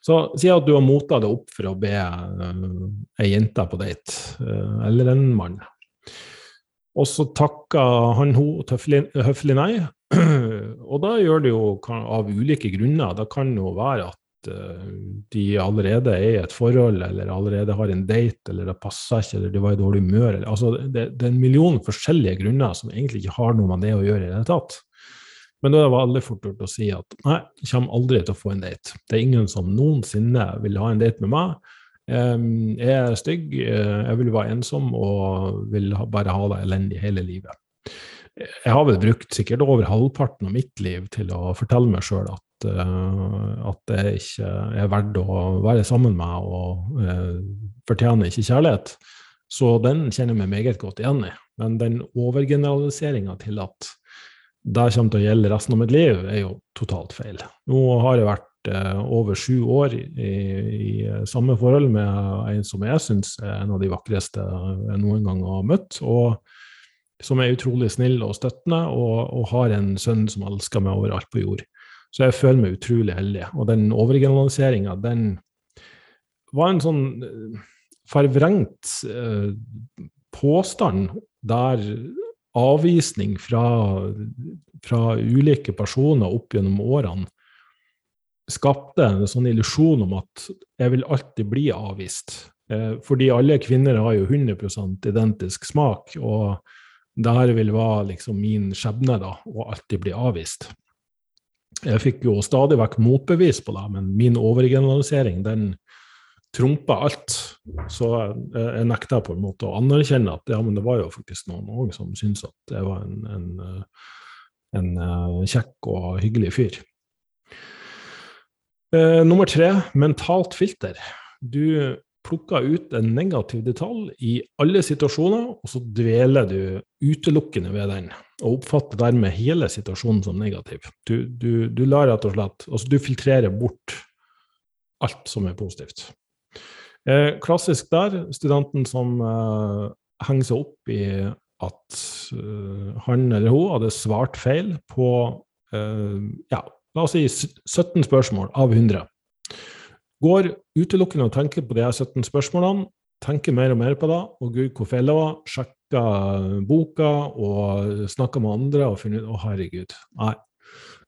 Så si at du har mota deg opp for å be uh, ei jente på date, uh, eller en mann. Og så takker han henne høflig nei, og da gjør det jo av ulike grunner. Det kan jo være at uh, de allerede er i et forhold, eller allerede har en date, eller det passer ikke, eller de var i dårlig humør. Eller, altså, det, det, er en million forskjellige grunner som egentlig ikke har noe med det å gjøre i det tatt. Men da er det veldig fort gjort å si at nei, jeg kommer aldri til å få en date. Det er ingen som noensinne vil ha en date med meg. Jeg er stygg, eh, jeg vil være ensom og vil bare ha det elendig hele livet. Jeg har vel brukt sikkert over halvparten av mitt liv til å fortelle meg sjøl at, uh, at det ikke er verdt å være sammen med og uh, fortjener ikke kjærlighet. Så den kjenner jeg meg meget godt igjen i. Men den overgeneraliseringa til at det kommer til å gjelde resten av mitt liv, er jo totalt feil. Nå har jeg vært eh, over sju år i, i, samme forhold med en som jeg syns er en av de vakreste jeg noen gang har møtt, og som er utrolig snill og støttende, og, og har en sønn som elsker meg overalt på jord. Så jeg føler meg utrolig heldig. Og den overgeneraliseringa, den var en sånn eh, forvrengt eh, påstand der avvisning fra, fra ulike personer opp gjennom årene skapte en sånn illusjon om at jeg vil alltid bli avvist. Eh, fordi alle kvinner har jo 100 identisk smak, og det her vil være liksom min skjebne, da, å alltid bli avvist. Jeg fikk jo stadig vekk motbevis på det, men min overgeneralisering, den, trumpa alt. Så jeg, nekta på en måte å anerkjenne at ja, men det var jo faktisk noen òg som syntes at jeg var en, en, en, en kjekk og hyggelig fyr. Eh, nummer tre mentalt filter. Du plukker ut en negativ detalj i alle situasjoner, og så dveler du utelukkende ved den, og oppfatter dermed hele situasjonen som negativ. Du, du, du lar rett og slett Altså, du filtrerer bort alt som er positivt. Eh, klassisk der, studenten som eh, henger seg opp i at eh, han eller hun hadde svart feil på uh, ja, la oss si 17 spørsmål av 100. Går utelukkende og tenker på de 17 spørsmålene, tenker mer og mer på det, og gud, hvor feil det var, sjekker boka og snakker med andre og finner ut å, herregud, nei,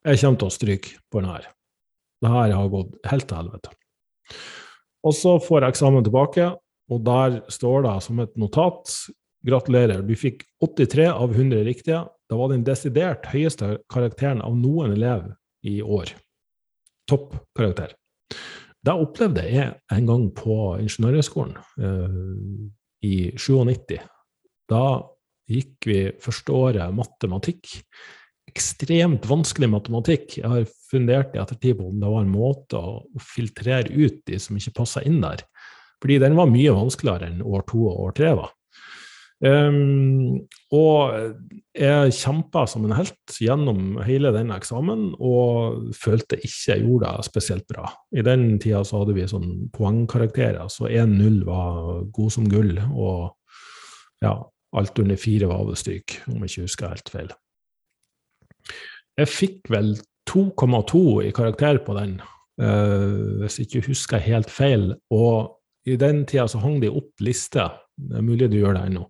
jeg kommer til å stryke på denne her. Det her har gått helt til helvete. Og så får jeg eksamen tilbake, og der står det som et notat Gratulerer, du fikk 83 av 100 riktige. Det var den desidert høyeste karakteren av noen elev i år. Topp karakter. jeg opplevde jeg en gang på Ingeniørhøgskolen eh, i 97. Da gikk vi første året matematikk ekstremt vanskelig matematikk. Jeg har fundert i ettertid på om det var en måte å filtrere ut de som ikke passa inn der. Fordi den var mye vanskeligere enn år to og år tre var. Um, og jeg kjempa som en helt gjennom hele den eksamen og følte ikke jeg gjorde det spesielt bra. I den tida så hadde vi sånn poengkarakterer, så 1-0 var god som gull, og ja, alt under fire var avstryk, om jeg ikke husker helt feil. Jeg fikk vel 2,2 i karakter på den, uh, hvis jeg ikke husker helt feil. Og i den tida så hang de opp lister, det er mulig du gjør det ennå,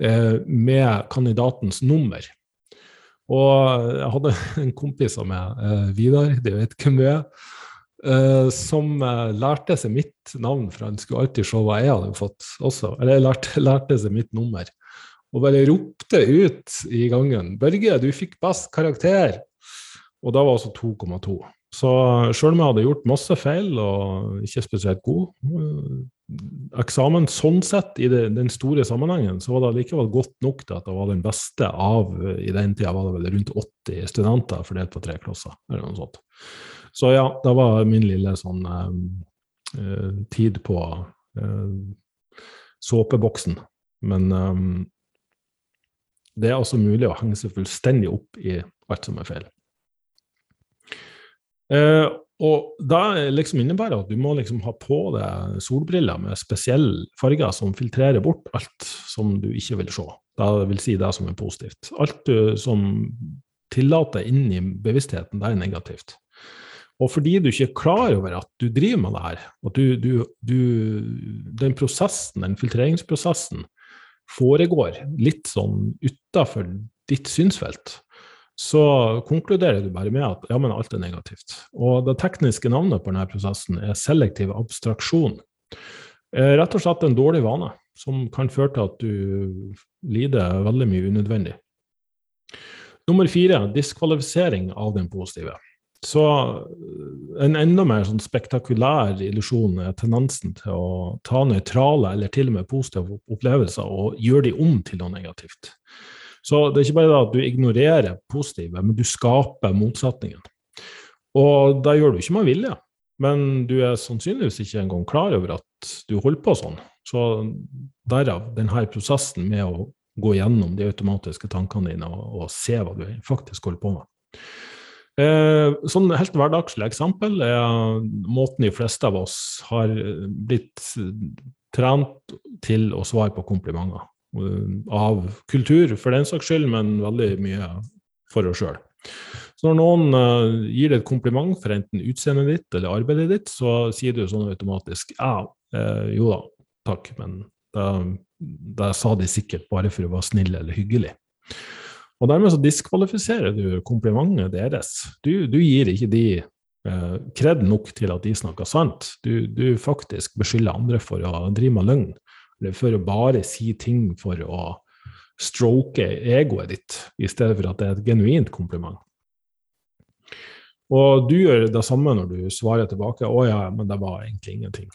med kandidatens nummer. Og jeg hadde en kompis av meg, uh, Vidar, det vet hvem du er, uh, som lærte seg mitt navn, for han skulle alltid se hva jeg hadde fått også. Eller lærte, lærte seg mitt nummer og bare ropte ut i gangen 'Børge, du fikk best karakter!' Og da var altså 2,2. Så sjøl om jeg hadde gjort masse feil og ikke spesielt god eh, eksamen sånn sett, i det, den store sammenhengen, så var det likevel godt nok til at det var den beste av I den tida var det vel rundt 80 studenter fordelt på tre klasser, eller noe sånt. Så ja, det var min lille sånn eh, eh tid på eh, såpeboksen. Men eh, det er altså mulig å henge seg fullstendig opp i alt som er feil. Eh, og det liksom innebærer at du må liksom ha på deg solbriller med spesielle farger som filtrerer bort alt som du ikke vil se. Det vil si det som er positivt. Alt du som tillater inn i bevisstheten, det er negativt. Og fordi du ikke er klar over at du driver med det her, at du, du, du, den prosessen, den filtreringsprosessen foregår litt sånn utafor ditt synsfelt, så konkluderer du bare med at ja, men alt er negativt. Og det tekniske navnet på denne prosessen er selektiv abstraksjon. Eh, rett og slett en dårlig vane som kan føre til at du lider veldig mye unødvendig. Nummer fire diskvalifisering av den positive. Så en enda mer sånn spektakulær illusjon er tendensen til å ta nøytrale eller til og med positive opplevelser og gjøre de om til noe negativt. Så det er ikke bare at du ignorerer positive, men du skaper motsetningen. Og det gjør du ikke med vilje, men du er sannsynligvis ikke engang klar over at du holder på sånn. Så derav denne prosessen med å gå gjennom de automatiske tankene dine og, og se hva du faktisk holder på med. Eh, sånn helt hverdagslig eksempel er måten de fleste av oss har blitt trent til å svare på komplimenter. Eh, av kultur, for den saks skyld, men veldig mye for oss sjøl. Så når noen uh, gir deg et kompliment for enten utseendet ditt eller arbeidet ditt, så sier du sånn automatisk ja, eh, jo da, takk, men det sa de sikkert bare for å være snill eller hyggelig. Og dermed så diskvalifiserer du komplimentet deres. Du, du gir ikke de uh, kred nok til at de snakker sant. Du, du faktisk beskylder andre for å drive med løgn for å bare si ting for å stroke egoet ditt, i stedet for at det er et genuint kompliment. Og du gjør det samme når du svarer tilbake 'Å ja, men det var egentlig ingenting'.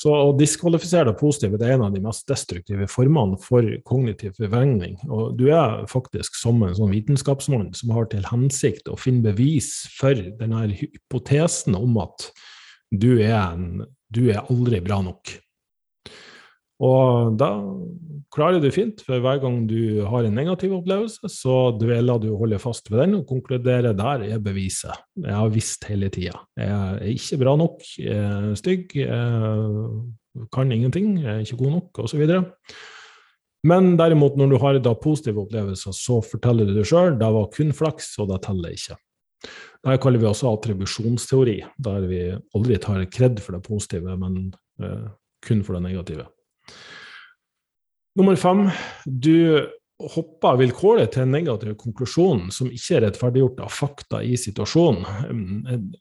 Så å diskvalifisere det positive det er en av de mest destruktive formene for kognitiv forvrengning. Og du er faktisk som en sånn vitenskapsmann som har til hensikt å finne bevis for denne hypotesen om at du er, en, du er aldri bra nok. Og da klarer du fint, for hver gang du har en negativ opplevelse, så dveler du og holder fast ved den og konkluderer der er beviset. Jeg har visst hele tida. Jeg er ikke bra nok, jeg er stygg, jeg kan ingenting, jeg er ikke god nok, osv. Men derimot, når du har da positive opplevelser, så forteller du det sjøl det var kun flaks, og det teller ikke. Det kaller vi også attribusjonsteori, der vi aldri tar kred for det positive, men eh, kun for det negative. Nummer fem, du hopper vilkårlig til en negativ konklusjon som ikke er rettferdiggjort av fakta i situasjonen.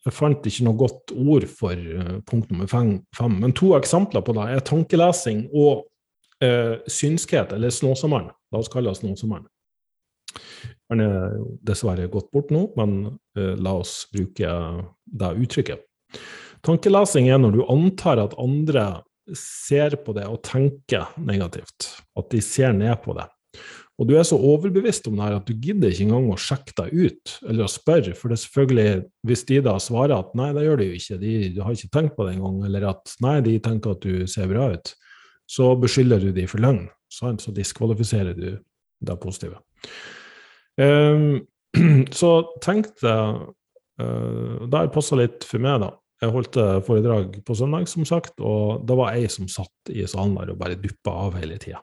Jeg fant ikke noe godt ord for eh, punkt nummer fem, men to eksempler på det er tankelesing og eh, synskhet, eller snåsommeren. La oss kalle det snåsommeren. Han er dessverre gått bort nå, men eh, la oss bruke det uttrykket. Tankelesing er når du antar at andre ser på det og tenker negativt. At de ser ned på det. Og du er så overbevist om det her at du gidder ikke engang å sjekke deg ut eller å spørre. For det er selvfølgelig, hvis de da svarer at nei, det gjør de jo ikke, de, de har ikke tenkt på det engang, eller at nei, de tenker at du ser bra ut, så beskylder du de for løgn. Så diskvalifiserer du det positive. Um, så tenk deg uh, Det passa litt for meg, da. Jeg holdt foredrag på søndag, som sagt, og det var ei som satt i salen der og bare duppa av hele tida.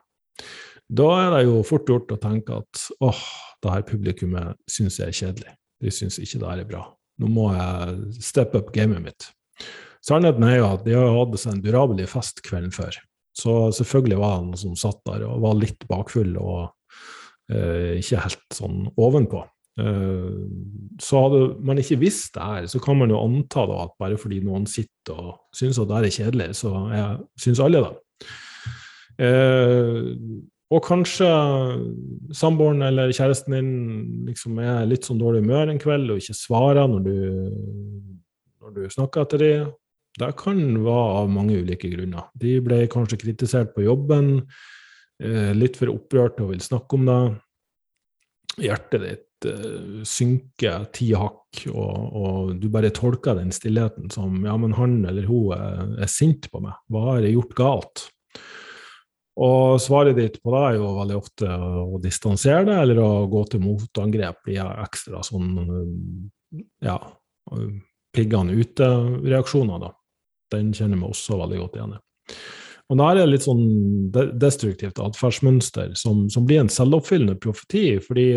Da er det jo fort gjort å tenke at åh, det her publikummet syns jeg er kjedelig. De syns ikke det her er bra. Nå må jeg steppe up gamet mitt. Sannheten er jo at de har hatt seg en durabelig fest kvelden før. Så selvfølgelig var han som satt der og var litt bakfull og eh, ikke helt sånn ovenpå. Eh, så hadde man ikke visst det her, så kan man jo anta da at bare fordi noen sitter og syns at det er kjedelig, så syns alle det. Eh, og kanskje samboeren eller kjæresten din liksom er litt sånn dårlig humør en kveld og ikke svarer når du, når du snakker etter dem. Det kan være av mange ulike grunner. De ble kanskje kritisert på jobben, eh, litt for opprørt og vil snakke om det. Hjertet ditt synker ti hakk, og, og, du bare tolker den stillheten som ja, men han eller hun er, er sint på meg. Hva har jeg gjort galt? Og svaret ditt på det er jo veldig ofte å distansere det, eller å gå til motangrep via ekstra sånn ja, piggene ute-reaksjoner, da. Den kjenner vi også veldig godt igjen i. Og da er det litt sånn destruktivt atferdsmønster som, som, blir en selvoppfyllende profeti, fordi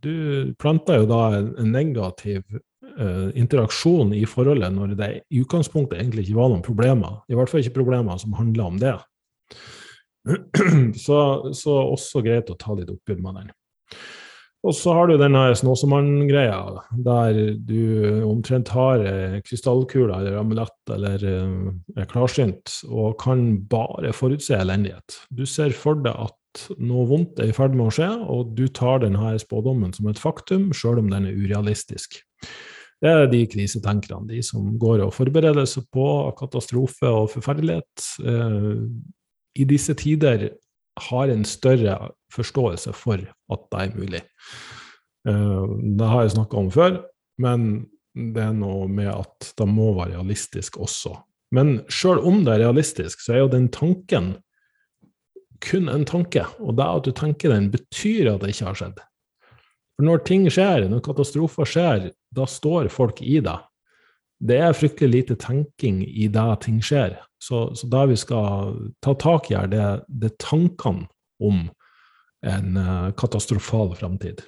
du planter jo da en, negativ uh, interaksjon i forholdet når det i utgangspunktet egentlig ikke var noen problemer. I hvert fall ikke problemer som handler om det. Så, så også greit å ta litt oppgjør med den. Og så har du denne Snåsamann-greia, der du omtrent har krystallkuler eller amulett eller eh, er klarsynt og kan bare forutse elendighet. Du ser for deg at noe vondt er i ferd med å skje, og du tar denne spådommen som et faktum, sjøl om den er urealistisk. Det er de krisetenkerne, de som går og forbereder seg på katastrofe og forferdelighet. Eh, i disse tider har en større forståelse for at det er mulig. Uh, det har jeg snakka om før, men det er noe med at det må være realistisk også. Men sjøl om det er realistisk, så er jo den tanken kun en tanke. Og det at du tenker den, betyr at det ikke har skjedd. For når ting skjer, når katastrofer skjer, da står folk i det. Det er fryktelig lite tenking i det ting skjer. Så, så det vi skal ta tak i her, det, det er tankene om en uh, katastrofal framtid.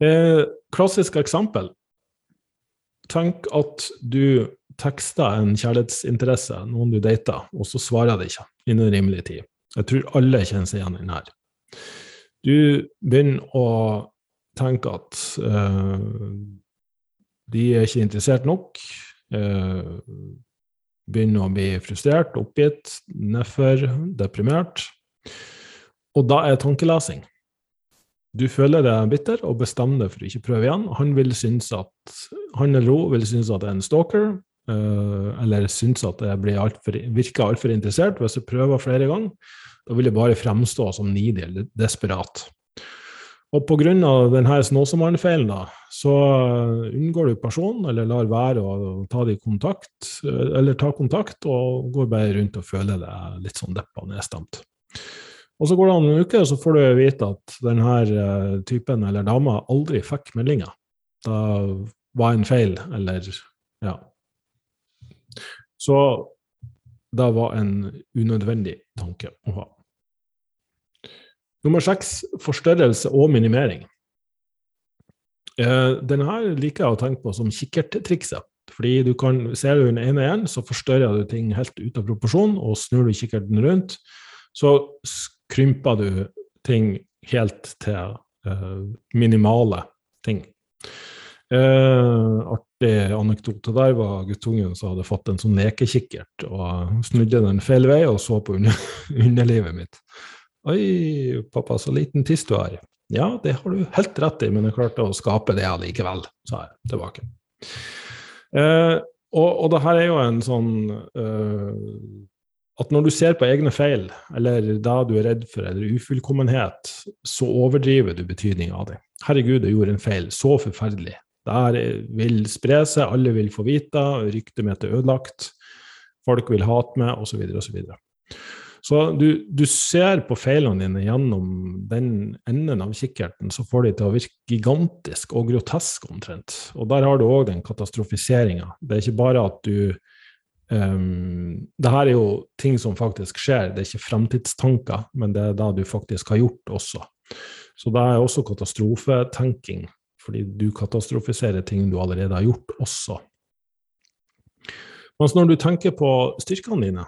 Eh, klassisk eksempel. Tenk at du tekster en kjærlighetsinteresse, noen du dater, og så svarer de ikke innen rimelig tid. Jeg tror alle kjenner seg igjen i den her. Du begynner å tenke at uh, de er ikke interessert nok. Uh, begynner å bli frustrert, oppgitt, nedfor, deprimert. Og da er tankelesing. Du føler deg bitter og bestemmer deg for å ikke prøve igjen. Han, vil synes at, han eller hun vil synes at det er en stalker, uh, eller synes at det alt for, virker altfor interessert hvis jeg prøver flere ganger. Da vil jeg bare fremstå som nidig eller desperat. Og pga. denne Snåsamannen-feilen så unngår du personen, eller lar være å ta kontakt, eller ta kontakt, og går bare rundt og føler deg litt sånn deppa nedstemt. Og så går det an en uke, og så får du vite at denne eh, typen eller dama aldri fikk meldinga. Det var en feil, eller ja. Så det var en unødvendig tanke å ha. Nummer seks forstørrelse og minimering. Eh, denne her liker jeg å tenke på som kikkerttrikset. Fordi du kan, Ser du den ene igjen, så forstørrer du ting helt ut av proporsjon, og snur du kikkerten rundt, så krymper du ting helt til uh, minimale ting. Uh, artig anekdote der var guttungen som hadde fått en sånn lekekikkert og snudde den feil vei og så på under, underlivet mitt. Oi, pappa, så liten tiss du har. Ja, det har du helt rett i, men jeg klarte å skape det allikevel, sa jeg tilbake. Eh, og, og det her er jo en sånn eh, At når du ser på egne feil, eller det du er redd for, eller ufullkommenhet, så overdriver du betydninga av det. Herregud, jeg gjorde en feil. Så forferdelig. Det vil spre seg, alle vil få vite, ryktet mitt er ødelagt, folk vil hate meg, osv., osv. Så du, du, ser på feilene dine gjennom den enden av kikkerten, så får de til å virke gigantisk og grotesk omtrent. Og der har du òg den katastrofiseringa. Det er ikke bare at du um, det her er jo ting som faktisk skjer, det er ikke fremtidstanker, men det er det du faktisk har gjort også. Så det er også katastrofetenking, fordi du katastrofiserer ting du allerede har gjort også. Mens når du tenker på styrkene dine,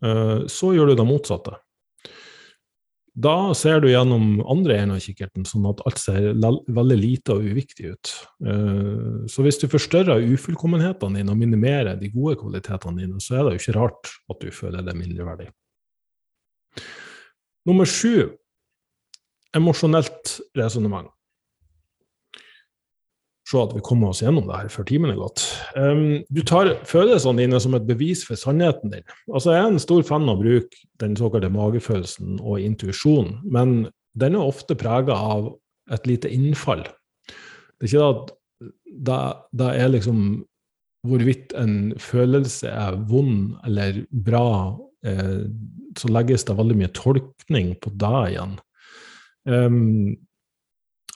så gjør du det motsatte. Da ser du gjennom andre enden av kikkerten, sånn at alt ser veldig lite og uviktig ut. Eh, så hvis du forstørrer ufullkommenhetene dine og minimerer de gode kvalitetene dine, så er det jo ikke rart at du føler det mindreverdig. Nummer sju emosjonelt resonnement. Se at vi kommer oss gjennom det her før timen er gått. Um, du tar følelsene dine som et bevis for sannheten din. Altså, jeg er en stor fan av å bruke den såkalte magefølelsen og intuisjonen, men den er ofte prega av et lite innfall. Det er ikke at det er liksom hvorvidt en følelse er vond eller bra, eh, så legges det veldig mye tolkning på det igjen. Um,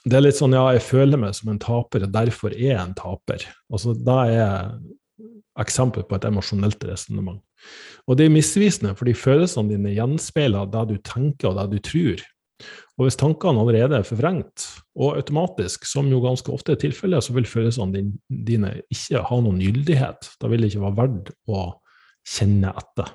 det er litt sånn ja, jeg føler meg som en taper, og derfor er jeg en taper. Altså, Det er eksempel på et emosjonelt resonnement. Og det er misvisende, fordi følelsene dine gjenspeiler det du tenker og det du tror. Og hvis tankene allerede er forvrengt, og automatisk, som jo ganske ofte er tilfellet, så vil følelsene dine ikke ha noen gyldighet. Da vil det ikke være verdt å kjenne etter.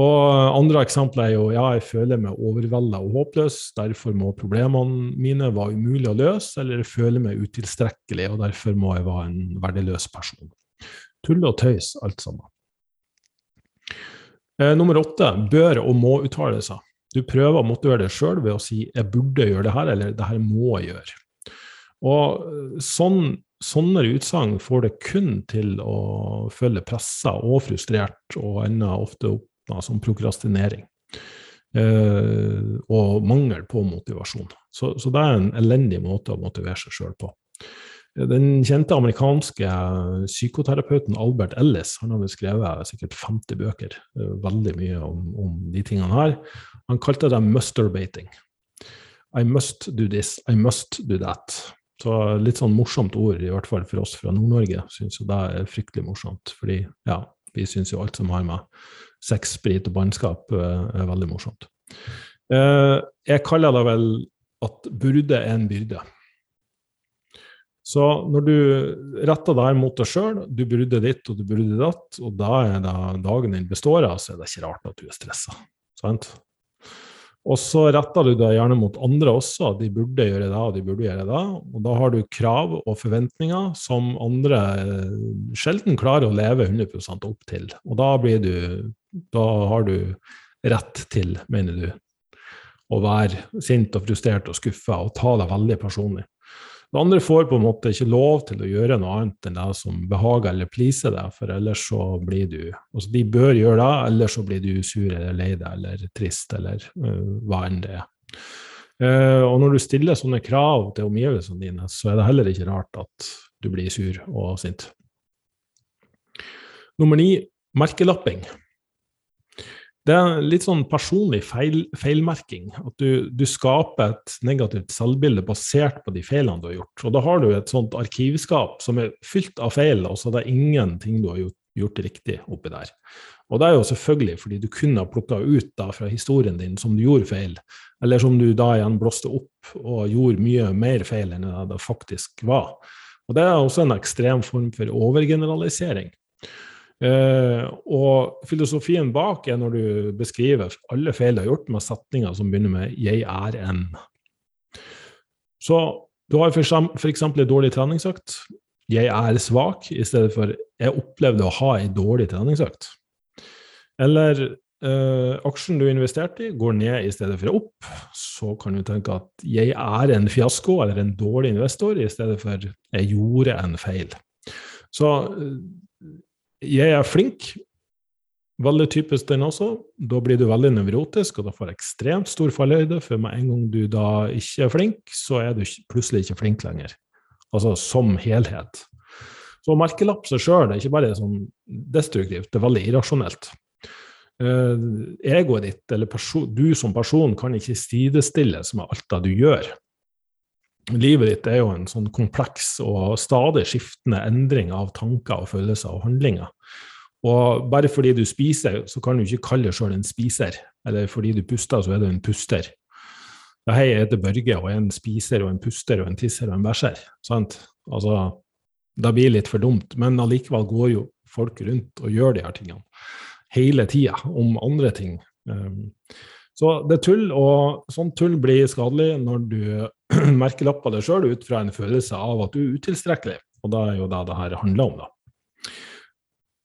Og andre eksempler er jo ja, jeg føler meg overvelda og håpløs, derfor må problemene mine være umulig å løse, eller jeg føler meg utilstrekkelig, og derfor må jeg være en verdiløs person. Tull og tøys, alt sammen. Eh, nummer åtte bør og må-uttalelser. Du prøver å motivere deg sjøl ved å si 'jeg burde gjøre det her', eller 'det her må jeg gjøre'. Og eh, sånn, Sånne utsagn får deg kun til å føle pressa og frustrert, og ender ofte opp som prokrastinering. Uh, og mangel på motivasjon. Så, så, det er en elendig måte å motivere seg sjøl på. Den kjente amerikanske psykoterapeuten Albert Ellis han har skrevet sikkert 50 bøker, uh, veldig mye om, om, de tingene her. Han kalte det 'musterbating'. I must do this, I must do that. Så litt sånn morsomt ord, i hvert fall for oss fra Nord-Norge. Syns jo det er fryktelig morsomt. Fordi ja, vi syns jo alt som har med sex, sprit og bannskap eh, er veldig morsomt. Eh, jeg kaller det vel at burde er en byrde. Så når du retter deg mot deg sjøl, du burde ditt og du burde datt, og da er det dagen din består av, så er det ikke rart at du er stressa. Og så retter du deg gjerne mot andre også, de burde gjøre det og de burde gjøre det. Og da har du krav og forventninger som andre eh, sjelden klarer å leve 100 opp til. Og da blir du Da har du rett til, mener du, å være sint og frustrert og skuffa og ta deg veldig personlig. Det andre får på en måte ikke lov til å gjøre noe annet enn det som behager eller pleaser deg, for ellers så blir du altså De bør gjøre det, ellers så blir du sur eller lei deg eller trist eller uh, hva enn det er. Uh, og når du stiller sånne krav til omgivelsene dine, så er det heller ikke rart at du blir sur og sint. Nummer ni merkelapping. Det er litt sånn personlig feil, feilmerking. At du, du, skaper et negativt selvbilde basert på de feilene du har gjort. Og da har du et sånt arkivskap som er fylt av feil, og så er det ingenting du har gjort, gjort riktig oppi der. Og det er jo selvfølgelig fordi du kunne ha plukka ut da fra historien din som du gjorde feil, eller som du da igjen blåste opp og gjorde mye mer feil enn det det faktisk var. Og det er også en ekstrem form for overgeneralisering. Uh, og filosofien bak er når du beskriver alle feil du har gjort med setninger som begynner med 'jeg er en'. Så du har f.eks. en dårlig treningsøkt. 'Jeg er svak' i stedet for 'jeg opplevde å ha en dårlig treningsøkt'. Eller uh, aksjen du investerte i, går ned i stedet for opp. Så kan du tenke at 'jeg er en fiasko' eller en dårlig investor, i stedet for 'jeg gjorde en feil'. Så jeg er flink. Veldig typisk den også. Da blir du veldig nevrotisk, og da får ekstremt stor fallhøyde. For med en gang du da ikke er flink, så er du plutselig ikke flink lenger. Altså som helhet. Så å merkelapp seg sjøl er ikke bare sånn destruktivt, det er veldig irrasjonelt. Uh, egoet ditt, eller du som person, kan ikke sidestilles med alt det du gjør. Livet ditt er jo en sånn kompleks og stadig skiftende endring av tanker og følelser og handlinger. Og bare fordi du spiser, så kan du ikke kalle deg sjøl en spiser. Eller fordi du puster, så er du en puster. Ja, hei, jeg heter Børge, og er en spiser og en puster og en tisser og en bæsjer. Sant? Altså, det blir litt for dumt, men allikevel går jo folk rundt og gjør de her tingene hele tida om andre ting. Um, så det er tull, og sånn tull blir skadelig når du merkelapper deg sjøl ut fra en følelse av at du er utilstrekkelig. Og det er jo det det her handler om, da.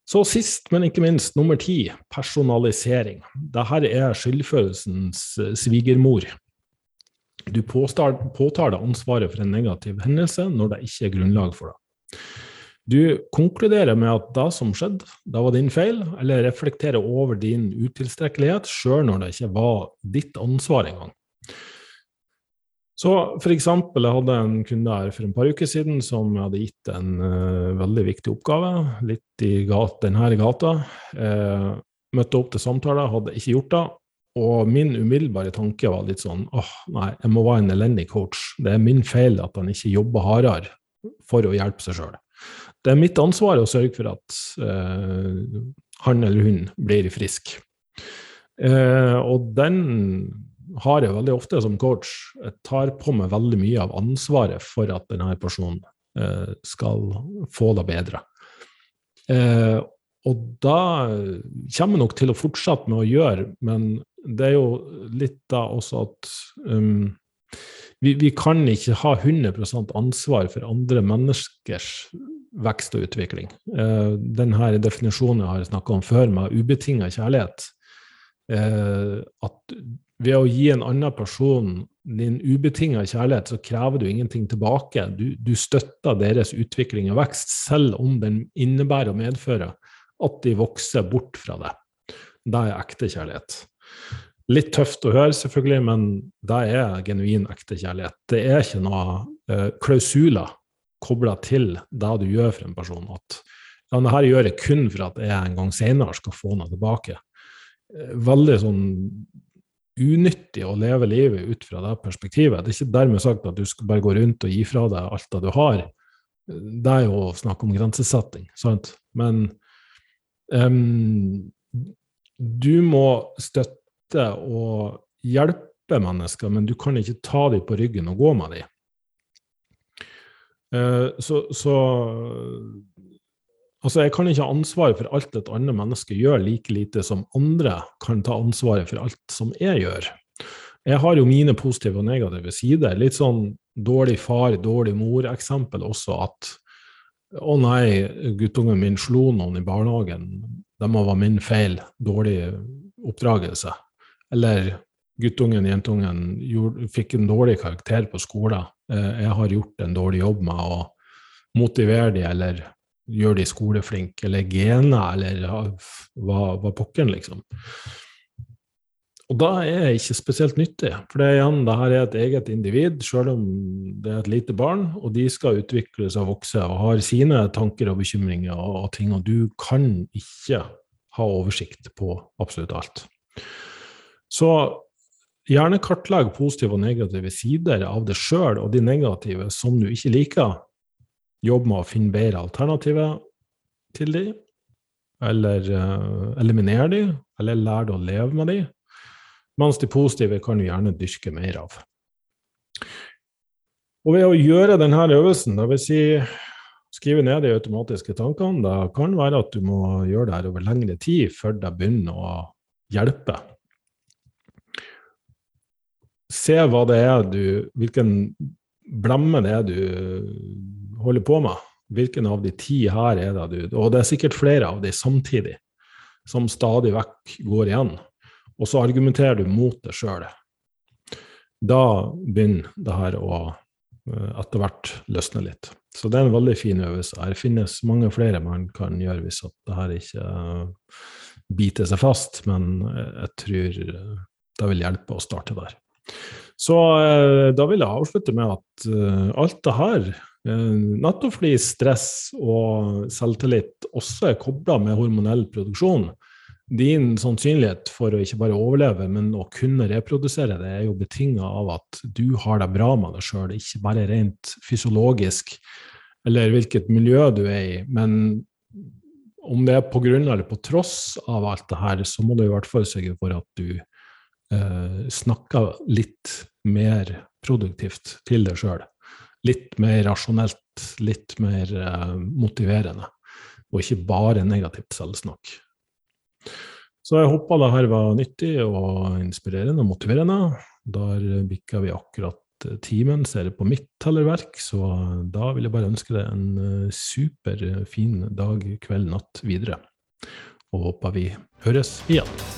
Så sist, men ikke minst, nummer ti, personalisering. Dette er skyldfølelsens eh, svigermor. Du påtar, deg ansvaret for en negativ hendelse når det ikke er grunnlag for det. Du konkluderer med at det som skjedde, det var din feil, eller reflekterer over din utilstrekkelighet, sjøl når det ikke var ditt ansvar engang. Så eksempel, jeg hadde en kunde her for en par uker siden som hadde gitt en uh, veldig viktig oppgave, litt i gat, denne gata. Uh, møtte opp til samtale, hadde ikke gjort det. Og min umiddelbare tanke var litt sånn åh, nei, jeg må være en elendig coach. Det er min feil at han ikke jobber hardere for å hjelpe seg sjøl. Det er mitt ansvar å sørge for at uh, han eller hun blir frisk. og den har jeg veldig ofte som coach. Jeg tar på meg veldig mye av ansvaret for at denne personen eh, skal få det bedre. Eh, og da kommer jeg nok til å fortsette med å gjøre, men det er jo litt da også at um, vi, vi, kan ikke ha 100% ansvar for andre menneskers vekst og utvikling. Eh, denne definisjonen jeg har snakka om før, med ubetinga kjærlighet. Eh, at ved å gi en annen person din ubetinga kjærlighet, så krever du ingenting tilbake. Du, du, støtter deres utvikling og vekst, selv om den innebærer og medfører at de vokser bort fra deg. Det er ekte kjærlighet. Litt tøft å høre, selvfølgelig, men det er genuin ekte kjærlighet. Det er ikke noe uh, klausuler kobla til det du gjør for en person. At ja, dette gjør jeg kun for at jeg en gang senere skal få noe tilbake. Eh, veldig sånn unyttig å leve livet ut fra det perspektivet. Det er ikke dermed sagt at du skal bare gå rundt og gi fra deg alt det du har. Det er jo å snakke om grensesetting, sant? Men um, du må støtte og hjelpe mennesker, men du kan ikke ta dem på ryggen og gå med dem. Uh, så, så Altså, jeg kan ikke ha ansvaret for alt et annet menneske gjør, like lite som andre kan ta ansvaret for alt som jeg gjør. Jeg har jo mine positive og negative sider. Litt sånn dårlig far, dårlig mor-eksempel også, at å nei, guttungen min slo noen i barnehagen, det må være min feil, dårlig oppdragelse. Eller guttungen, jentungen gjorde, fikk en dårlig karakter på skolen. Eh, jeg har gjort en dårlig jobb med å motivere dem, eller gjør de skoleflinke, eller gener, eller hva, hva pokkeren, liksom. Og da er jeg ikke spesielt nyttig, for det er igjen, det her er et eget individ, selv om det er et lite barn, og de skal utvikle seg og vokse og har sine tanker og bekymringer og, og ting, og du kan ikke ha oversikt på absolutt alt. Så gjerne kartlegg positive og negative sider av det sjøl, og de negative som du ikke liker, jobbe med å finne bedre alternativer til de, eller uh, eliminere de, eller lære deg å leve med de, mens de positive kan du gjerne dyrke mer av. Og ved å gjøre denne øvelsen, dvs. Si, skrive ned de automatiske tankene, det kan være at du må gjøre det her over lengre tid før det begynner å hjelpe. Se hva det er du Hvilken blemme det er du holder på med. Hvilken av de ti her er det du Og det er sikkert flere av de samtidig, som stadig vekk går igjen. Og så argumenterer du mot det sjøl. Da begynner det her å eh, etter hvert løsne litt. Så det er en veldig fin øvelse. Her finnes mange flere man kan gjøre hvis at det her ikke eh, biter seg fast, men jeg tror det vil hjelpe å starte der. Så eh, da vil jeg avslutte med at alt det her Eh, nettopp fordi stress og selvtillit også er kobla med hormonell produksjon. Din sannsynlighet for å ikke bare overleve, men å kunne reprodusere det, er jo betinga av at du har det bra med deg sjøl, ikke bare rent fysiologisk eller hvilket miljø du er i. Men om det er på grunn eller på tross av alt det her, så må du i hvert fall sørge for at du eh, snakker litt mer produktivt til deg sjøl litt mer rasjonelt, litt mer uh, motiverende, og ikke bare negativt selvsnakk. Så jeg håper det her var nyttig og inspirerende og motiverende. Der bikka vi akkurat eh, timen, ser på mitt tellerverk, så da vil jeg bare ønske deg en superfin super fin dag, kveld, natt videre. Og håper vi høres igjen.